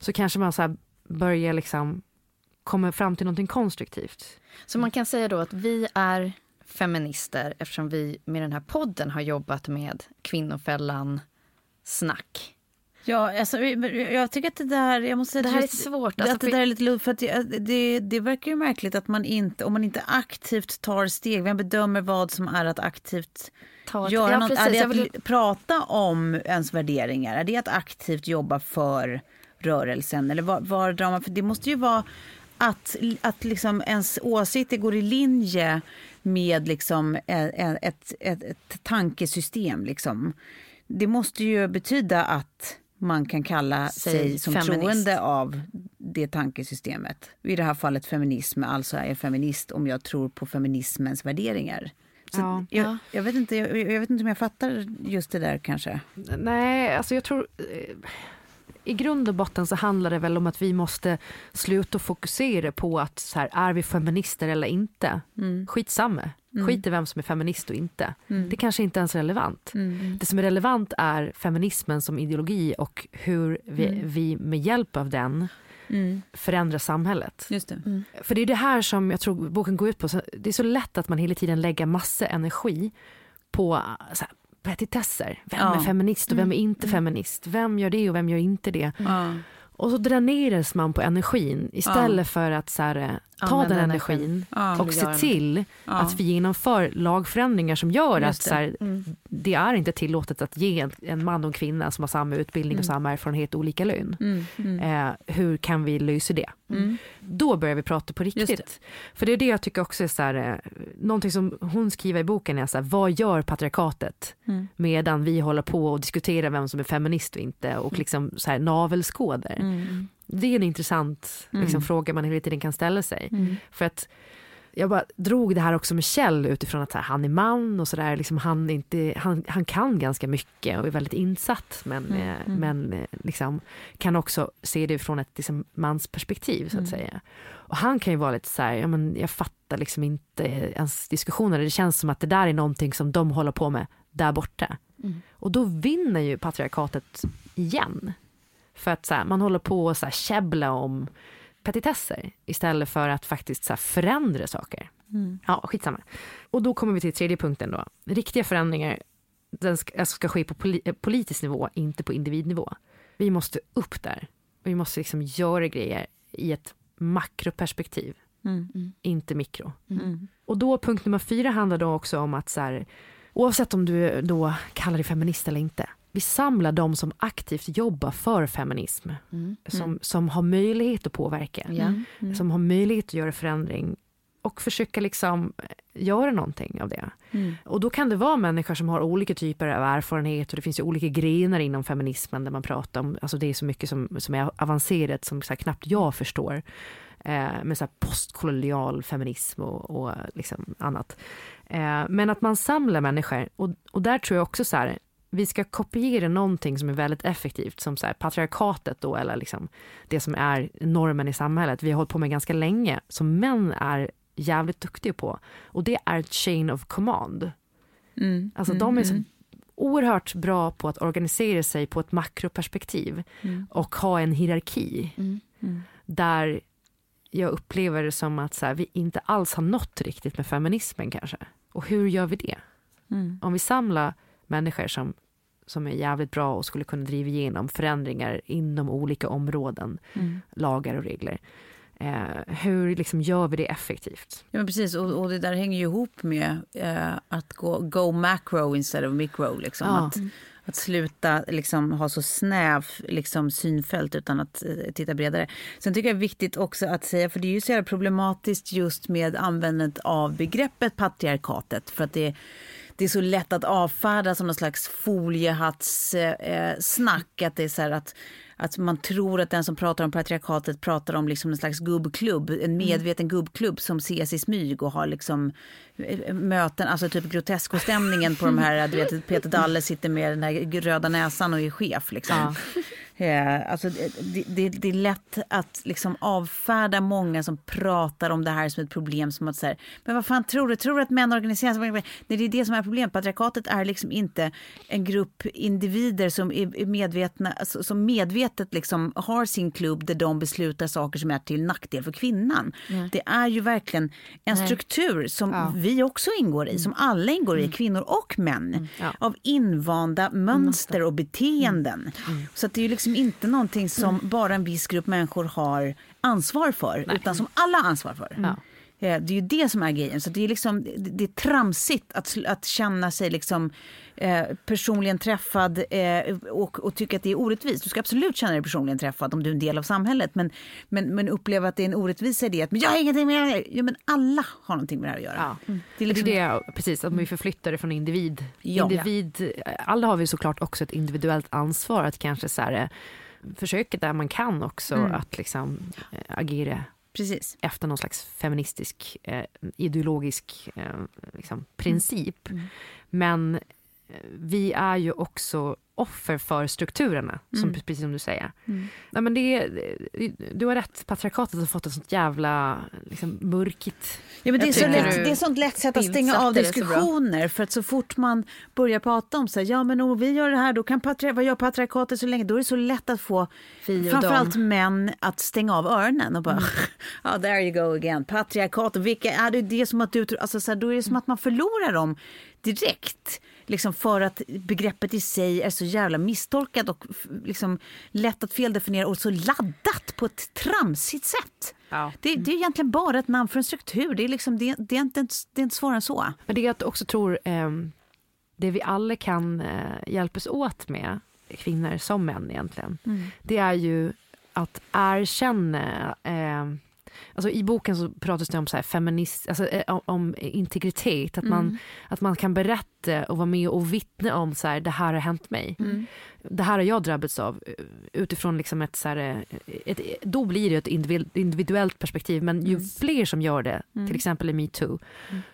så kanske man så börjar liksom komma fram till någonting konstruktivt. Så man kan säga då att vi är feminister eftersom vi med den här podden har jobbat med kvinnofällan snack. Ja, alltså, jag tycker att det där... Jag måste säga det här är svårt. Alltså, att det där är lite ludd, för det, det, det, verkar ju märkligt att man inte, om man inte aktivt tar steg, vem bedömer vad som är att aktivt Ta göra ja, något? Precis, är det att vill... prata om ens värderingar? Är det att aktivt jobba för rörelsen? Eller var, var drar man, för det måste ju vara att, att liksom ens åsikter går i linje med liksom ett, ett, ett, ett tankesystem. Liksom. Det måste ju betyda att man kan kalla sig, sig som feminist. troende av det tankesystemet. I det här fallet feminism, alltså är jag feminist om jag tror på feminismens värderingar. Ja, jag, ja. jag, vet inte, jag, jag, vet inte om jag fattar just det där kanske. Nej, alltså jag tror eh, i grund och botten så handlar det väl om att vi måste sluta fokusera på att så här, är vi feminister eller inte? Mm. Skitsamma. Mm. Skit i vem som är feminist och inte. Mm. Det kanske inte ens är relevant. Mm. Det som är relevant är feminismen som ideologi och hur vi, mm. vi med hjälp av den mm. förändrar samhället. Just det. Mm. För det är det här som jag tror boken går ut på. det är så lätt att man hela tiden lägger massa energi på här, petitesser. Vem ja. är feminist och vem är mm. inte feminist? Vem gör det och vem gör inte det? Ja. Och så dräneras man på energin istället ja. för att så här, ta den energin ja, och se till ja. att vi genomför lagförändringar som gör Just att så här, mm. det är inte tillåtet att ge en, man och en kvinna som har samma utbildning mm. och samma erfarenhet olika lön. Mm. mm. Eh, hur kan vi lösa det? Mm. Då börjar vi prata på riktigt. Det. För det är det jag tycker också är så här, eh, någonting som hon skriver i boken är så här, vad gör patriarkatet mm. medan vi håller på och diskuterar vem som är feminist och inte och liksom så här navelskådar. Det är en intressant mm. liksom, fråga man hela tiden kan ställa sig. Mm. För att jag bara drog det här också med Kjell utifrån att här, han är man och sådär. Liksom han, han, han kan ganska mycket och är väldigt insatt men, mm. Eh, mm. men eh, liksom, kan också se det från ett liksom, mansperspektiv så att mm. säga. Och han kan ju vara lite så här, ja, men jag fattar liksom inte ens diskussioner. Det känns som att det där är någonting som de håller på med där borta. Mm. Och då vinner ju patriarkatet igen. För att här, man håller på att så här, käbbla om petitesser istället för att faktiskt så förändra saker. Mm. Ja, skitsamma. Och då kommer vi till tredje punkten då. Riktiga förändringar den ska, alltså ska ske på poli politisk nivå, inte på individnivå. Vi måste upp där. Vi måste liksom göra grejer i ett makroperspektiv, mm. Mm. inte mikro. Mm. Och då punkt nummer fyra handlar då också om att så här, oavsett om du då kallar dig feminist eller inte, vi samlar de som aktivt jobbar för feminism. Mm. Som, mm. som har möjlighet att påverka. Mm. mm. Som har möjlighet att göra förändring. Och försöka liksom göra någonting av det. Mm. Och då kan det vara människor som har olika typer av erfarenhet och det finns ju olika grenar inom feminismen där man pratar om, alltså det är så mycket som, som är avancerat som så knappt jag förstår. Eh, med så postkolonial feminism och, och liksom annat. Eh, men att man samlar människor och, och där tror jag också så här, vi ska kopiera någonting som är väldigt effektivt, som så här, patriarkatet då, eller liksom det som är normen i samhället, vi har hållit på med ganska länge, som män är jävligt duktiga på. Och det är chain of command. Mm. Alltså mm. de är så mm. oerhört bra på att organisera sig på ett makroperspektiv Mm. och ha en hierarki Mm. Mm. där jag upplever det som att så här, vi inte alls har nått riktigt med feminismen kanske. Och hur gör vi det? Mm. Om vi samlar människor som, som är jävligt bra och skulle kunna driva igenom förändringar inom olika områden, Mm. lagar och regler. Eh, hur liksom gör vi det effektivt? Ja, precis. Och, och det där hänger ju ihop med eh, att gå go macro instead of micro. Liksom. Ja. Att, att sluta liksom, ha så snäv liksom, synfält utan att eh, titta bredare. Sen tycker jag det är viktigt också att säga, för det är ju så jävla problematiskt just med användandet av begreppet patriarkatet. För att det det är så lätt att avfärda som någon slags foliehatssnack. Eh, att det är så att, att man tror att den som pratar om patriarkatet pratar om liksom en slags gubbklubb. En medveten gubbklubb som ses i smyg och har liksom möten, alltså typ groteskostämningen på de här, du vet Peter Dalle sitter med den här röda näsan och är chef liksom. Eh, alltså, det, det, det är lätt att liksom avfärda många som pratar om det här som ett problem. Som att så här, men vad fan tror du? Tror du att män organiserar sig? Nej, det är det som är problemet. Patriarkatet är liksom inte en grupp individer som är medvetna, alltså, som medvetet liksom har sin klubb där de beslutar saker som är till nackdel för kvinnan. Det är ju verkligen en struktur som vi också ingår i, som alla ingår i, kvinnor och män. Ja. Av invanda mönster och beteenden. Så att det är ju liksom inte någonting som bara en viss grupp människor har ansvar för, utan som alla har ansvar för. Ja. Eh, Det är ju det som är grejen. Så det är, liksom, det det är tramsigt att, att känna sig liksom, eh, personligen träffad eh, och, och tycka att det är orättvist. Du ska absolut känna dig personligen träffad om du är en del av samhället. Men, men, men uppleva att det är en orättvisa i det. Att, men jag har ingenting med det här Ja, men alla har någonting med det här att göra. Ja. Det är Det liksom, är det, precis, att vi förflyttar det från individ. Ja. individ alla har vi såklart också ett individuellt ansvar att kanske så här, eh, försöka där man kan också Mm. att liksom eh, agera Precis. efter någon slags feministisk eh, ideologisk eh, liksom, princip. Mm. Men eh, vi är ju också offer för strukturerna, som, Mm. precis som du säger. Nej, men det, du har rätt, patriarkatet har fått ett sånt jävla liksom, mörkigt... Ja, men det, är så lätt, det är sånt lätt sätt att stänga av diskussioner. För att så fort man börjar prata om så här, ja men om vi gör det här, då kan patri- vad gör patriarkatet så länge? Då är det så lätt att få framförallt dem. män att stänga av öronen och bara, Mm. ja there you go again, patriarkatet, vilka är det? Det är som att du alltså så här, då är det som att man förlorar dem direkt. Liksom för att begreppet i sig är så jävla misstolkat och liksom lätt att feldefiniera och så laddat på ett tramsigt sätt. Ja. Det, det är egentligen bara ett namn för en struktur. Det är, liksom, det, det är, inte, det är inte svårare än så. Men det jag också tror, eh, det vi alla kan eh, hjälpas åt med, kvinnor som män egentligen, det är ju att erkänna eh, Alltså I boken så pratas det om så här feminist, alltså, eh, om, integritet, att, man, att man kan berätta och vara med och vittna om så här, det här har hänt mig. Det här har jag drabbats av eh, utifrån liksom ett, så här, eh, ett, då blir det ett individu- individuellt perspektiv men ju fler som gör det, till exempel i metoo,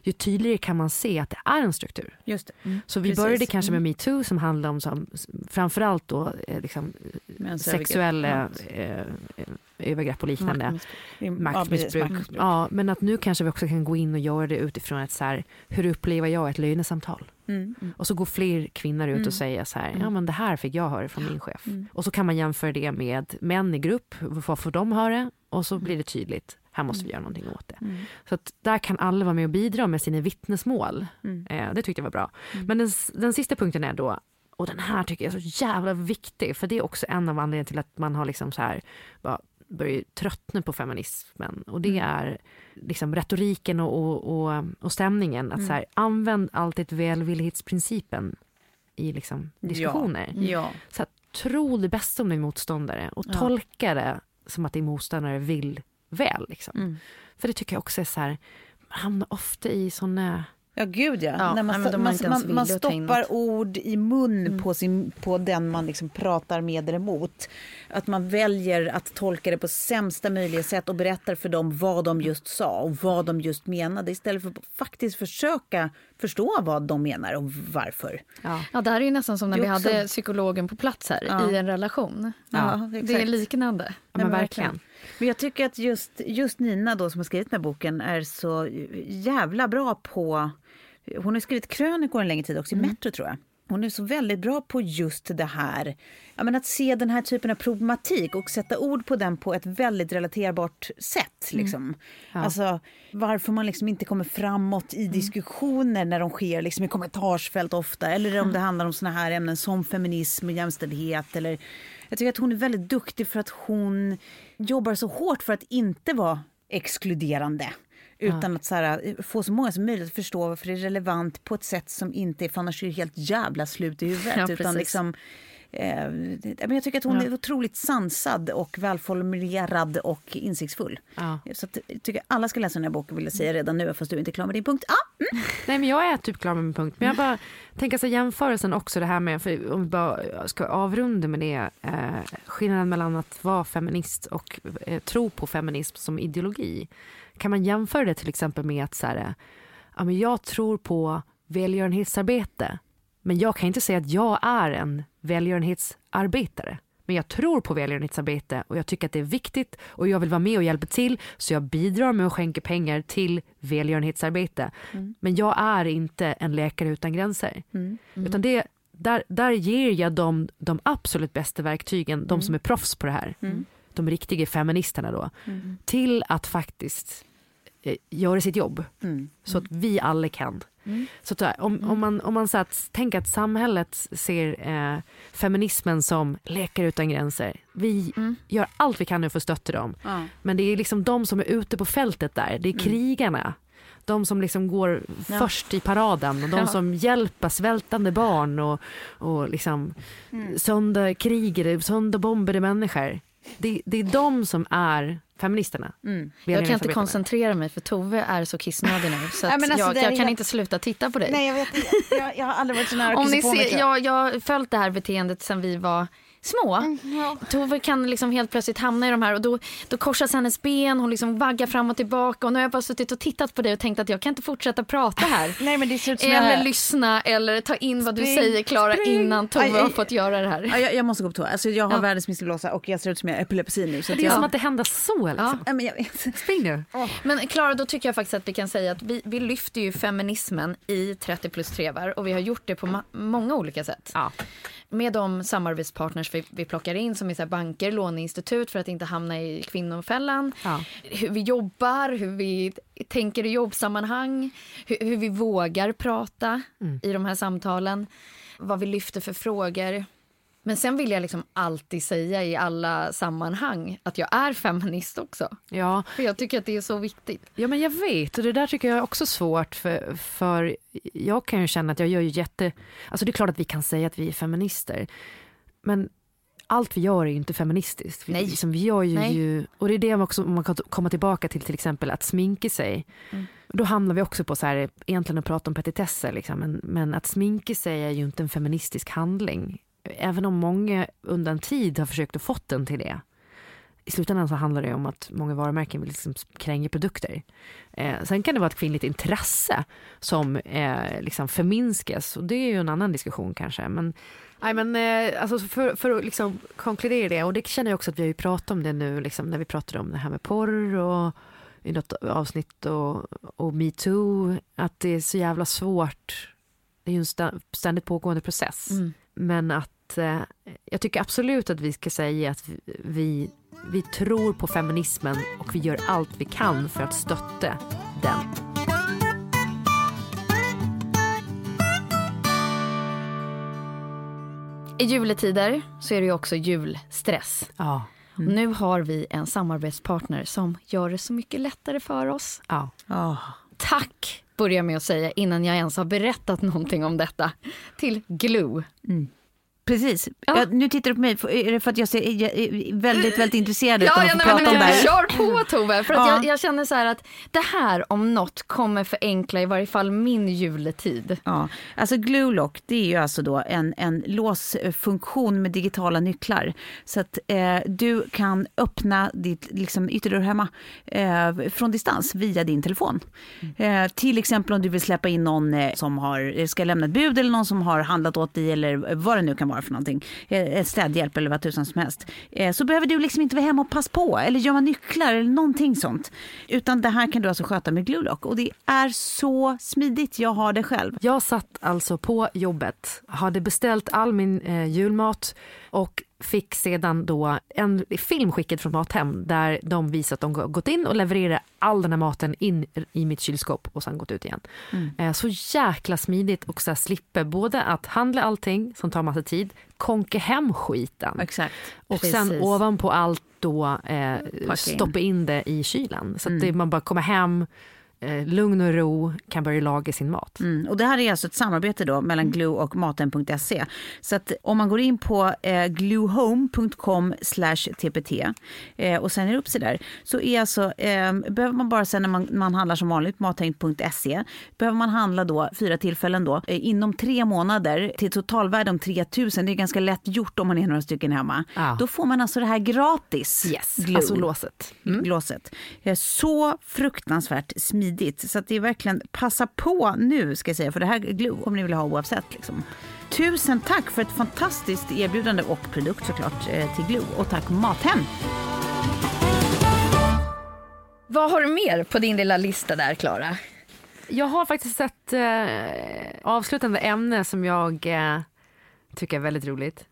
ju tydligare kan man se att det är en struktur. Just det. Så vi Precis. började kanske med metoo som handlar om som, framförallt då, liksom, sexuella övergrepp. eh, övergrepp och liknande. Ja, Maktmissbruk. Ja, men att nu kanske vi också kan gå in och göra det utifrån ett så här, hur upplever jag ett lönesamtal? Mm. Och så går fler kvinnor ut Mm. och säger så här, ja men det här fick jag höra från min chef. Mm. Och så kan man jämföra det med män i grupp, vad får de höra? Och Mm. så blir det tydligt, här måste vi göra någonting åt det. Så att där kan alla vara med och bidra med sina vittnesmål. Mm. Eh, det tyckte jag var bra. Men den, den sista punkten är då, och den här tycker jag är så jävla viktig, för det är också en av anledningarna till att man har liksom så här, bara börjar tröttna på feminismen. Och det är liksom retoriken och, och, och, och stämningen. Att så här, använd alltid välvillighetsprincipen i liksom diskussioner. Ja. Så att, tro det bästa om din motståndare och Ja. tolka det som att din motståndare vill väl. Liksom. Mm. För det tycker jag också är så här, man hamnar ofta i såna Ja, gud ja. Ja, När man, nej, man, man, man stoppar ord i mun Mm. på, sin, på den man liksom pratar med eller emot. Att man väljer att tolka det på sämsta möjliga sätt och berättar för dem vad de just sa och vad de just menade istället för att faktiskt försöka förstå vad de menar och varför. Ja. Ja, det här är ju nästan som när vi också- hade psykologen på plats här Ja. i en relation. Ja, Det är liknande. Ja, men verkligen. Men jag tycker att just, just Nina då som har skrivit den här boken är så jävla bra på... Hon har skrivit krönikor en längre tid också i Metro tror jag. Hon är så väldigt bra på just det här. Ja, men att se den här typen av problematik och sätta ord på den på ett väldigt relaterbart sätt. Liksom. Alltså, varför man liksom inte kommer framåt i diskussioner när de sker liksom i kommentarsfält ofta. Eller om det handlar om såna här ämnen som feminism och jämställdhet. Eller, jag tycker att hon är väldigt duktig för att hon jobbar så hårt för att inte vara exkluderande. Utan att så här, få så många som möjligt att förstå varför det är relevant på ett sätt som inte är, för annars är det helt jävla slut i huvudet. Ja, utan liksom, eh, men jag tycker att hon är otroligt sansad och välformulerad och insiktsfull. Ja. Så att, jag tycker alla ska läsa den här boken vill jag säga redan nu fast du är inte klar med din punkt. Ah, mm. Nej men jag är typ klar med min punkt. Men jag bara tänker så jämförelsen också det här med, för om vi bara ska avrunda med det, eh, skillnaden mellan att vara feminist och eh, tro på feminism som ideologi. Kan man jämföra det till exempel med att så här, ja, men jag tror på välgörenhetsarbete. Men jag kan inte säga att jag är en välgörenhetsarbetare. Men jag tror på välgörenhetsarbete och jag tycker att det är viktigt och jag vill vara med och hjälpa till så jag bidrar med att skänka pengar till välgörenhetsarbete. Men jag är inte en läkare utan gränser. Utan det, där, där ger jag dem de absolut bästa verktygen, de som är proffs på det här. De riktiga feministerna då. Till att faktiskt eh, göra sitt jobb. Så att vi alla kan. Så att, här, om, om man, om man så att, tänker att samhället ser eh, feminismen som läkare utan gränser. Vi gör allt vi kan nu för att stötta dem. Men det är liksom de som är ute på fältet där. Det är krigarna. De som liksom går först i paraden och de Ja. som hjälper svältande barn och, och liksom sönderkrigade, sönderbombade människor. Det, det är de som är feministerna. Jag kan inte koncentrera mig för Tove är så kissnödig nu. Så Nej, alltså, jag, jag kan helt- inte sluta titta på dig. Nej, jag vet inte. Jag, jag har aldrig varit så nära att Om kissa ni på mig, ser, jag. jag, jag har följt det här beteendet sen vi var små. Tove kan liksom helt plötsligt hamna i de här och då, då korsas hennes ben, hon liksom vaggar fram och tillbaka och nu har jag bara suttit och tittat på dig och tänkt att jag kan inte fortsätta prata här. Nej, men det ser ut som Eller jag- lyssna eller ta in vad du Spring, säger Klara innan Tove Aj, aj. har fått göra det här. Ja, jag, jag måste gå på toa. Alltså, jag har Ja. världens minsta blåsa och jag ser ut som jag har epilepsi nu. Så att Det är jag... som att det händer så. Liksom. Ja, men jag vet. Spring nu. Men Klara, då tycker jag faktiskt att vi kan säga att vi, vi lyfter ju feminismen i 30 plus trevar och vi har gjort det på ma- många olika sätt. Ja. Med de samarbetspartners vi, vi plockar in som är så banker, låneinstitut för att inte hamna i kvinnofällan. Ja. Hur vi jobbar, hur vi tänker i jobbsammanhang, hur, hur vi vågar prata i de här samtalen. Vad vi lyfter för frågor. Men sen vill jag liksom alltid säga i alla sammanhang att jag är feminist också. Ja. För jag tycker att det är så viktigt. Ja men jag vet och det där tycker jag är också svårt för, för jag kan ju känna att jag gör ju jätte, alltså det är klart att vi kan säga att vi är feminister men allt vi gör är ju inte feministiskt. Vi, Nej. Liksom, vi gör ju, Nej. och det är det också, man kan komma tillbaka till till exempel att sminka sig. Då hamnar vi också på så här, egentligen att prata om petitesser liksom, men, men att sminka sig är ju inte en feministisk handling. Även om många under en tid har försökt att fått den till det. I slutändan så handlar det om att många varumärken vill liksom kränga produkter. Eh, sen kan det vara ett kvinnligt intresse som eh, liksom förminskas och det är ju en annan diskussion kanske. Men, nej, men eh, alltså för, för att liksom konkludera det, och det känner jag också att vi har ju pratat om det nu liksom, när vi pratade om det här med porr och i något avsnitt och, och metoo, att det är så jävla svårt. Det är ju en ständigt pågående process. Men att eh, jag tycker absolut att vi ska säga att vi, vi, tror på feminismen och vi gör allt vi kan för att stötta den. I juletider så är det ju också julstress. Ja. Och Nu har vi en samarbetspartner som gör det så mycket lättare för oss. ja. Oh. Tack, börjar jag med att säga innan jag ens har berättat någonting om detta, till Glue. Precis. Ja. Ja, nu tittar du på mig, är det för att jag ser jag är väldigt, väldigt intresserad ut Ja, att ja få prata men, om det men, här? kör på Tove. För att Ja. jag, jag känner så här att det här om något kommer förenkla i varje fall min juletid. Ja, alltså Glue Lock det är ju alltså då en, en låsfunktion med digitala nycklar. Så att eh, du kan öppna ditt liksom, ytterdörr hemma eh, från distans via din telefon. Eh, till exempel om du vill släppa in någon eh, som har, ska lämna ett bud eller någon som har handlat åt dig eller vad det nu kan vara för någonting. Eh, städhjälp eller vad tusan som helst. Eh, så behöver du liksom inte vara hemma och passa på eller gömma nycklar eller någonting sånt. Utan det här kan du alltså sköta med Glulock och det är så smidigt. Jag har det själv. Jag satt alltså på jobbet, hade beställt all min eh, julmat och fick sedan då en film skickad från Mathem där de visar att de gått in och levererar all den här maten in i mitt kylskåp och sen gått ut igen. Eh, så jäkla smidigt och så slipper både att handla allting som tar massa tid, konka hem skiten Exakt. och sen Precis. ovanpå allt då eh, stoppa in det i kylen. Så att det, man bara kommer hem, eh, lugn och ro, kan börja laga sin mat. Mm, och det här är alltså ett samarbete då mellan Glue och Maten.se. Så att om man går in på eh, gluehome.com tpt eh, och sen är det upp sig där så är alltså, eh, behöver man bara sen när man, man handlar som vanligt, maten.se, behöver man handla då fyra tillfällen då eh, inom tre månader till totalvärde om 3000. Det är ganska lätt gjort om man är några stycken hemma. Ja. Då får man alltså det här gratis. Yes, Glue alltså låset. låset. Eh, Så fruktansvärt smidigt. Så att det är verkligen, passa på nu ska jag säga, för det här Glue kommer ni vilja ha oavsett. Liksom. Tusen tack för ett fantastiskt erbjudande och produkt såklart eh, till Glue. Och tack Mathem. Vad har du mer på din lilla lista där Klara? Jag har faktiskt ett eh, avslutande ämne som jag eh, tycker är väldigt roligt.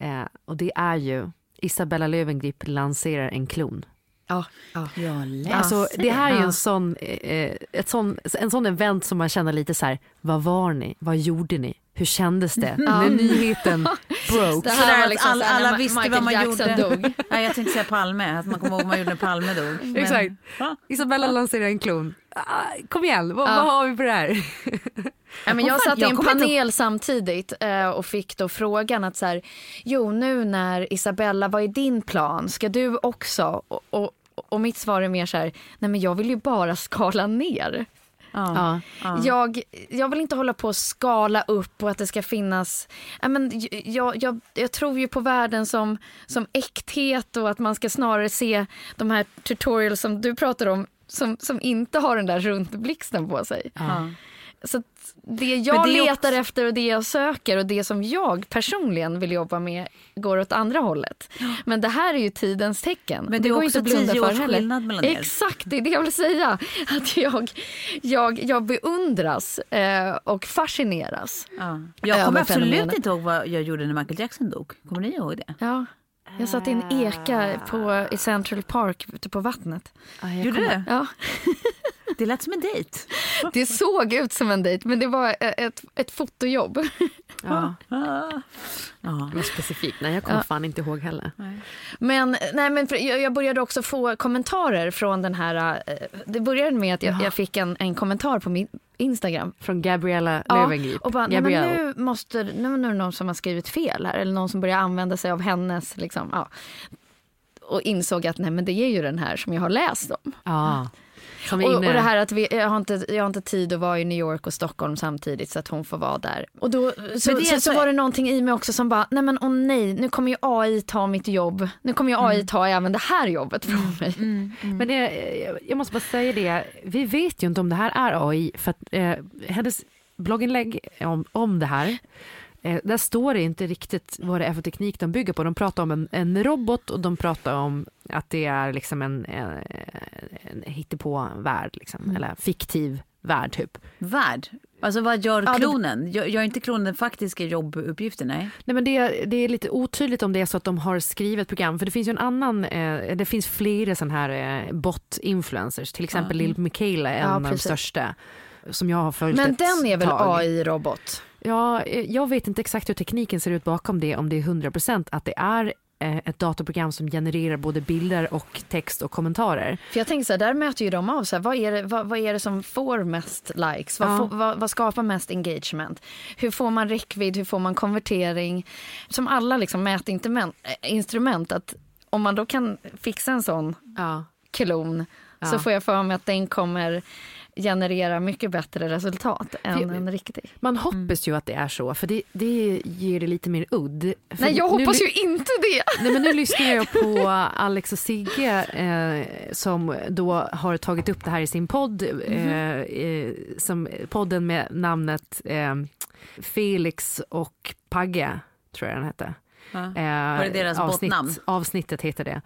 Eh, och det är ju Isabella Löwengrip lanserar en klon. Ja, ja. Jag Alltså, det här är ju en sån, eh, ett sån, en sån event som man känner lite så här, vad var ni? Vad gjorde ni? Hur kändes det när nyheten broke? Det här var att liksom alla- alla visste Michael vad man Jackson gjorde. dog. Nej, jag tänkte säga Palme, att man kommer ihåg vad man gjorde när Palme dog. Men- Exakt. Isabella lanserar en klon. Ah, Kom igen, vad, Ja. vad har vi på det här? Ja, men jag satt i en panel samtidigt eh, och fick då frågan att så här, jo nu när Isabella, vad är din plan? Ska du också? Och, och, och mitt svar är mer så här, nej men jag vill ju bara skala ner. Ja. Jag, jag vill inte hålla på och skala upp och att det ska finnas... Ja, men, jag, jag, jag tror ju på världen som, som äkthet och att man ska snarare se de här tutorials som du pratar om som, som inte har den där runtblixten på sig. Ja. Så det jag det letar också- efter och det jag söker och det som jag personligen vill jobba med går åt andra hållet. Men det här är ju tidens tecken. Men det är går också inte att blunda tio för års heller. mellan er. Exakt, det är det jag vill säga. Att jag, jag, jag beundras eh, och fascineras. Ja. Jag kommer absolut fenomenet. inte ihåg vad jag gjorde när Michael Jackson dog. Kommer ni ihåg det? Ja. Jag satt i en eka på, i Central Park ute på vattnet. Gjorde du? Ja. Det lät som en dejt. Det såg ut som en dejt men det var ett, ett fotojobb. Ja, Ja. mer specifikt. Nej, jag kommer Ja. fan inte ihåg heller. Men, nej, men jag, började också få kommentarer från den här... eh, Det började med att jag, jag fick en, en kommentar på min Instagram. Från Gabriella Ja, Löwengrip. och bara, nej, men Gabrielle. nu, måste, nu, nu är det någon som har skrivit fel här eller någon som börjar använda sig av hennes... Liksom, ja. Och insåg att nej, men det är ju den här som jag har läst om. Ja. Och, och det här att vi, jag, har inte, jag har inte tid att vara i New York och Stockholm samtidigt så att hon får vara där. Och då, så, det är så, så så- var det någonting i mig också som bara, nej men åh nej, nu kommer ju AI ta mitt jobb. Nu kommer ju AI ta även det här jobbet från mig. Men det, jag- jag måste bara säga det, vi vet ju inte om det här är AI. För att, eh, hennes blogginlägg om, om det här, eh, där står det inte riktigt vad det är för teknik de bygger på. De pratar om en, en robot och de pratar om att det är liksom en, en, en hittepå-värld, liksom, eller fiktiv värld typ. Värld. Alltså vad gör Ja, klonen? Gör, gör inte klonen faktiska jobbuppgifter? Nej. Nej, men det, det är lite otydligt om det är så att de har skrivit program, för det finns ju en annan, eh, det finns flera sådana här eh, bot-influencers, till exempel Lil Michaela är Ja, en av de största som jag har följt Men den är väl. AI-robot? Ja, eh, jag vet inte exakt hur tekniken ser ut bakom det, om det är 100% att det är eh, ett datorprogram som genererar både bilder och text och kommentarer. För jag tänker så här, där möter ju de av så här, vad, är det, vad, vad är det som får mest likes? Vad, Ja. får, vad, vad skapar mest engagement? Hur får man räckvidd? Hur får man konvertering? Som alla liksom mätinstrument, instrument att om man då kan fixa en sån Ja. klon så Ja. får jag för mig att den kommer generera mycket bättre resultat än jag- en riktig. Man hoppas ju att det är så, för det, det ger det lite mer udd. För Nej, jag nu hoppas ly- ju inte det. Nej, men nu lyssnar jag på Alex och Sigge eh, som då har tagit upp det här i sin podd. Eh, eh, som podden med namnet eh, Felix och Pagge, tror jag den hette. Ja. Eh, Var det deras avsnitt, båtnamn? Avsnittet heter det.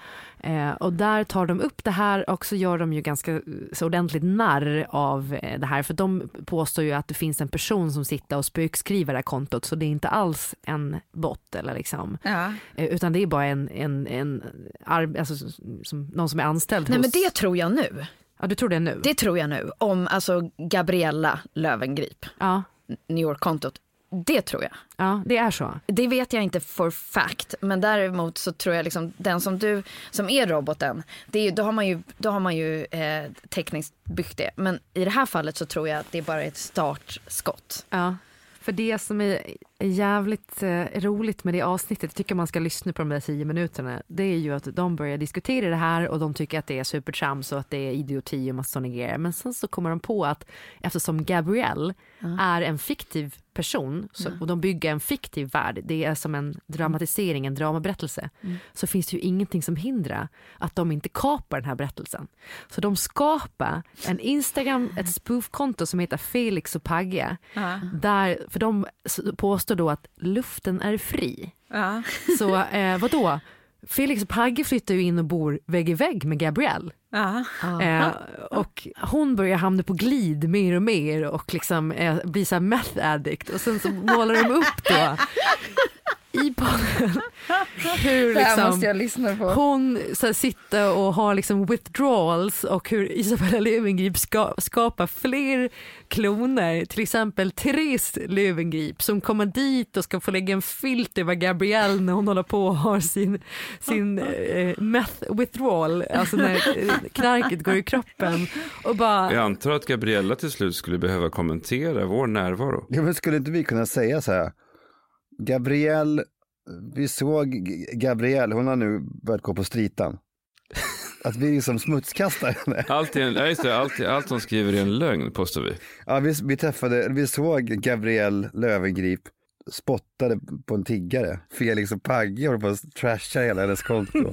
Eh, och där tar de upp det här och så gör de ju ganska eh, så ordentligt narr av eh, det här. För de påstår ju att det finns en person som sitter och spökskriver det här kontot så det är inte alls en bot eller liksom. Ja. Eh, Utan det är bara en, en, en alltså, som, någon som är anställd Nej, hos... men det tror jag nu. Ja, du tror det nu? Det tror jag nu. Om alltså Gabriella Lövengrip, Ja, New York-kontot. Det tror jag. ja, det är så. Det vet jag inte for fact, men däremot så tror jag liksom den som du, som är roboten, det är, då har man ju, då har man ju eh, tekniskt byggt det. Men i det här fallet så tror jag att det är bara ett startskott. Ja. För det som är jävligt eh, roligt med det avsnittet, jag tycker man ska lyssna på de där tio minuterna, det är ju att de börjar diskutera det här och de tycker att det är supertrams och att det är idioti och massa sådana grejer. Men sen så kommer de på att eftersom Gabrielle är en fiktiv person så, och de bygger en fiktiv värld, det är som en dramatisering, en dramaberättelse, så finns det ju ingenting som hindrar att de inte kapar den här berättelsen. Så de skapar en Instagram, ett spoofkonto som heter Felix och Pagge, där, för de påstår då att luften är fri. Ja. Så eh, vadå? Felix och Pagge flyttar ju in och bor vägg i vägg med Gabrielle. Ja. Eh, och hon börjar hamna på glid mer och mer och liksom eh, blir så här meth addict och sen så målar de upp då i podden hur liksom lyssna på. hon så här, sitter och har liksom withdrawals och hur Isabella Löwengrip ska, skapar fler kloner, till exempel Therese Löwengrip som kommer dit och ska få lägga en filt över Gabrielle när hon håller på och har sin, sin eh, meth withdrawal, alltså när eh, knarket går i kroppen och bara Jag antar att Gabriella till slut skulle behöva kommentera vår närvaro. Ja, men skulle inte vi kunna säga så här? Gabrielle, vi såg Gabrielle, hon har nu börjat gå på stritan. Att vi liksom smutskastar henne. Allt, en, ja, just det, allt, allt hon skriver är en lögn, påstår vi. Ja, vi, vi träffade, vi såg Gabrielle Lövengrip spottade på en tiggare. Felix och Pagge håller på att trasha hela hennes konto.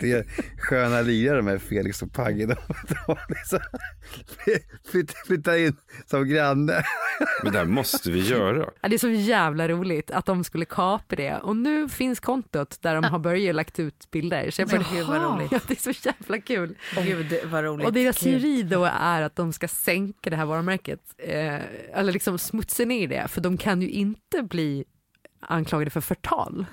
Det är sköna lirare med Felix och Pagge. De, de liksom flyttar, in som granne. Men det här måste vi göra. Ja, det är så jävla roligt att de skulle kapa det och nu finns kontot där de har börjat lagt ut bilder. Så jag bara, gud, vad roligt. Ja, det är så jävla kul. Gud vad roligt. Och deras teori då är att de ska sänka det här varumärket, eh, eller liksom smutsa ner det, för de kan ju inte bli anklagade för förtal.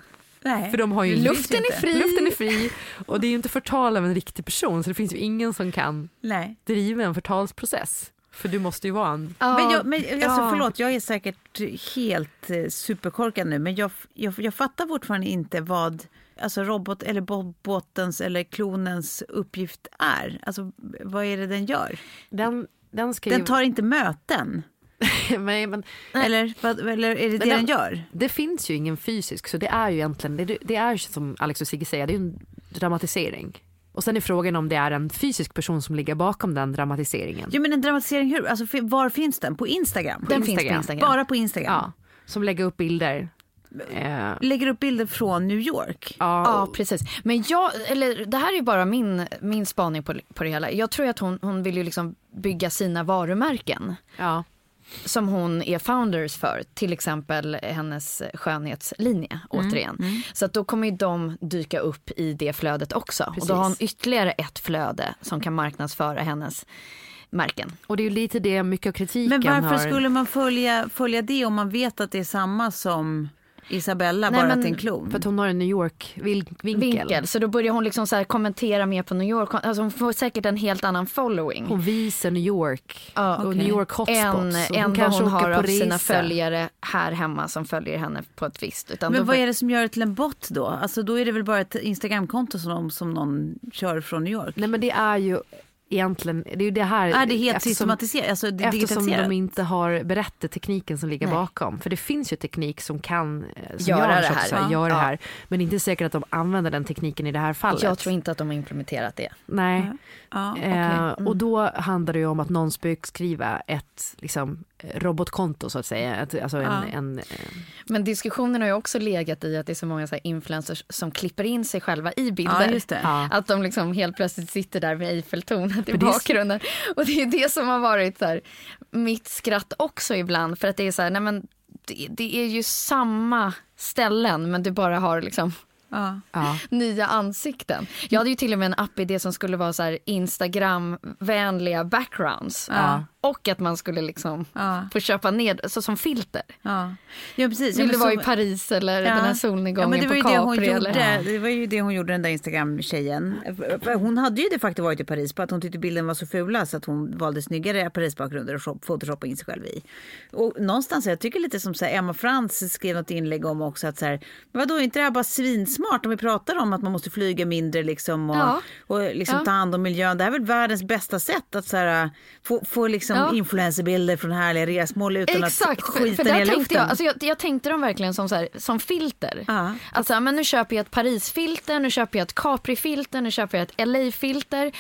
Nej. För de har ju Luften är fri. Luften är fri och det är ju inte förtal av en riktig person så det finns ju ingen som kan Nej. driva en förtalsprocess. För du måste ju vara en... Men, jag, men alltså, Ja. förlåt, jag är säkert helt eh, superkorkad nu, men jag, jag, jag fattar fortfarande inte vad alltså robot eller bo- båtens eller klonens uppgift är. Alltså, vad är det den gör? Den, den ska Den ju... tar inte möten, Nej, men eller, vad, eller är det det Men den den- gör? Det finns ju ingen fysisk, så det är ju egentligen, det, det är ju som Alex och Sigge säger, det är en dramatisering. Och sen är frågan om det är en fysisk person som ligger bakom den dramatiseringen. Jo, men en dramatisering hur? Alltså, var finns den? På Instagram? Den finns på Instagram. Instagram. Bara på Instagram? Ja, som lägger upp bilder. Eh, Lägger upp bilder från New York? ja, Ja, precis. Men jag, eller det här är bara min, min spaning på, på det hela. Jag tror att hon, hon vill ju liksom bygga sina varumärken ja. Som hon är founders för. Till exempel hennes skönhetslinje, återigen. Så att då kommer ju de dyka upp i det flödet också. Och då har hon ytterligare ett flöde som kan marknadsföra hennes märken. Och det är ju lite det mycket av kritiken Men varför har... skulle man följa, följa det om man vet att det är samma som Isabella Nej, bara men- till en klon. För att hon har en New York-vinkel. vinkel. Så då börjar hon liksom så här kommentera mer på New York. Alltså hon får säkert en helt annan following. Hon visar New York Ja, och okej. New York hotspots. Än, Och än kanske hon har på av sina resa. följare här hemma som följer henne på ett visst. Utan Men vad är det som gör det till en bot då? Alltså då är det väl bara ett Instagramkonto som, som någon kör från New York? Nej men det är ju egentligen, det är ju det här. Är det helt eftersom- systematiserat? Alltså det Eftersom de inte har berättat tekniken som ligger Nej. bakom. För det finns ju teknik som kan eh, som Göra gör det här. säga, Ja. gör det Ja. här. Men det är inte säkert att de använder den tekniken i det här fallet. jag tror inte att de har implementerat det. Nej. Ja, okej. Eh, Mm. Och då handlar det ju om att någon spökskriva ett liksom, robotkonto så att säga. Ett, alltså en, Ja. en, eh, Men diskussionen har ju också legat i att det är så många så här influencers som klipper in sig själva i bilder. Ja, just det. Ja. Att de liksom helt plötsligt sitter där med Eiffeltornet i är så- bakgrunden. Och det är det som har varit så här, mitt skratt också ibland. För att det är så här, nej men det, det är ju samma ställen men du bara har liksom Ja. ja. nya ansikten. Jag hade ju till och med en app-idé som skulle vara så Instagram-vänliga backgrounds. Ja. Och att man skulle liksom Ja. få köpa ner, så som filter. Ja. ja, precis. Ja, Vill men du vara i Paris eller den här solnedgången ja, men det på det Capri? gjorde. eller? Det var ju det hon gjorde den där Instagram-tjejen. Hon hade ju de facto varit i Paris på att hon tyckte bilden var så fula så att hon valde snyggare Paris-bakgrunder och shop- photoshoppa in sig själv i. Och någonstans, jag tycker lite som så här, Emma Frans skrev något inlägg om också att så här, men vadå, är inte det här bara svinsmart om vi pratar om att man måste flyga mindre liksom och, Ja. och liksom Ja. ta hand om miljön. Det här är väl världens bästa sätt att så här, få, få liksom Ja. influencerbilder från härliga resmål utan Exakt, att för, skita ner luften. jag, alltså jag, jag tänkte dem verkligen som, så här, som filter. Ja. Att så här, men nu köper jag ett Paris-filter, nu köper jag ett Capri-filter, nu köper jag ett LA-filter.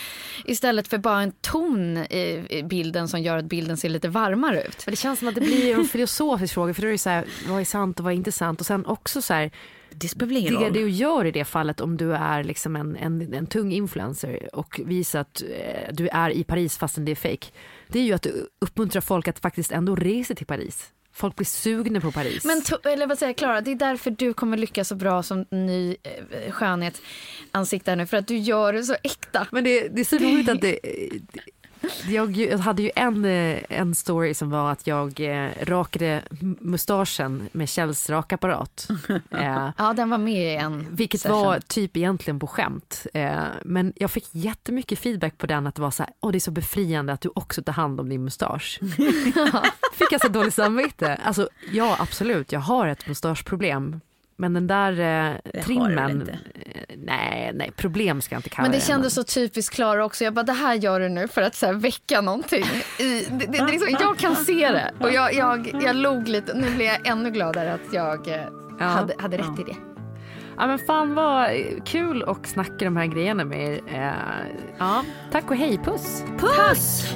Istället för bara en ton i, bilden som gör att bilden ser lite varmare ut. Men det känns som att det blir en filosofisk fråga för då är det så här, vad är sant och vad är inte sant? Och sen också så här, Det spelar ingen det roll. du gör i det fallet om du är liksom en, en, en tung influencer och visar att eh, du är i Paris fastän det är fake. Det är ju att du uppmuntrar folk att faktiskt ändå resa till Paris. Folk blir sugna på Paris. Men eller vad säger Klara, det är därför du kommer lyckas så bra som ny eh, skönhetsansikte nu. För att du gör det så äkta. Men det, det är så roligt att det jag, jag hade ju en, eh, en story som var att jag eh, rakade mustaschen med Kjells rakapparat. Eh, Ja, den var med i en Vilket session. var typ egentligen på skämt. Eh, men jag fick jättemycket feedback på den att det var så här, åh det är så befriande att du också tar hand om din mustasch. fick jag så dåligt samvete. Alltså ja absolut, jag har ett mustaschproblem. Men den där eh, trimmen, eh, nej, nej, problem ska jag inte kalla Men det kändes så typiskt Klara också. Jag bara, det här gör du nu för att så här, väcka någonting. I, det, det, det liksom, jag kan se det. Och jag, jag, jag log lite. Nu blir jag ännu gladare att jag eh, Ja. hade, hade rätt i det. Ja men fan vad kul att snacka de här grejerna med er. Eh, ja, tack och hej, puss! Puss!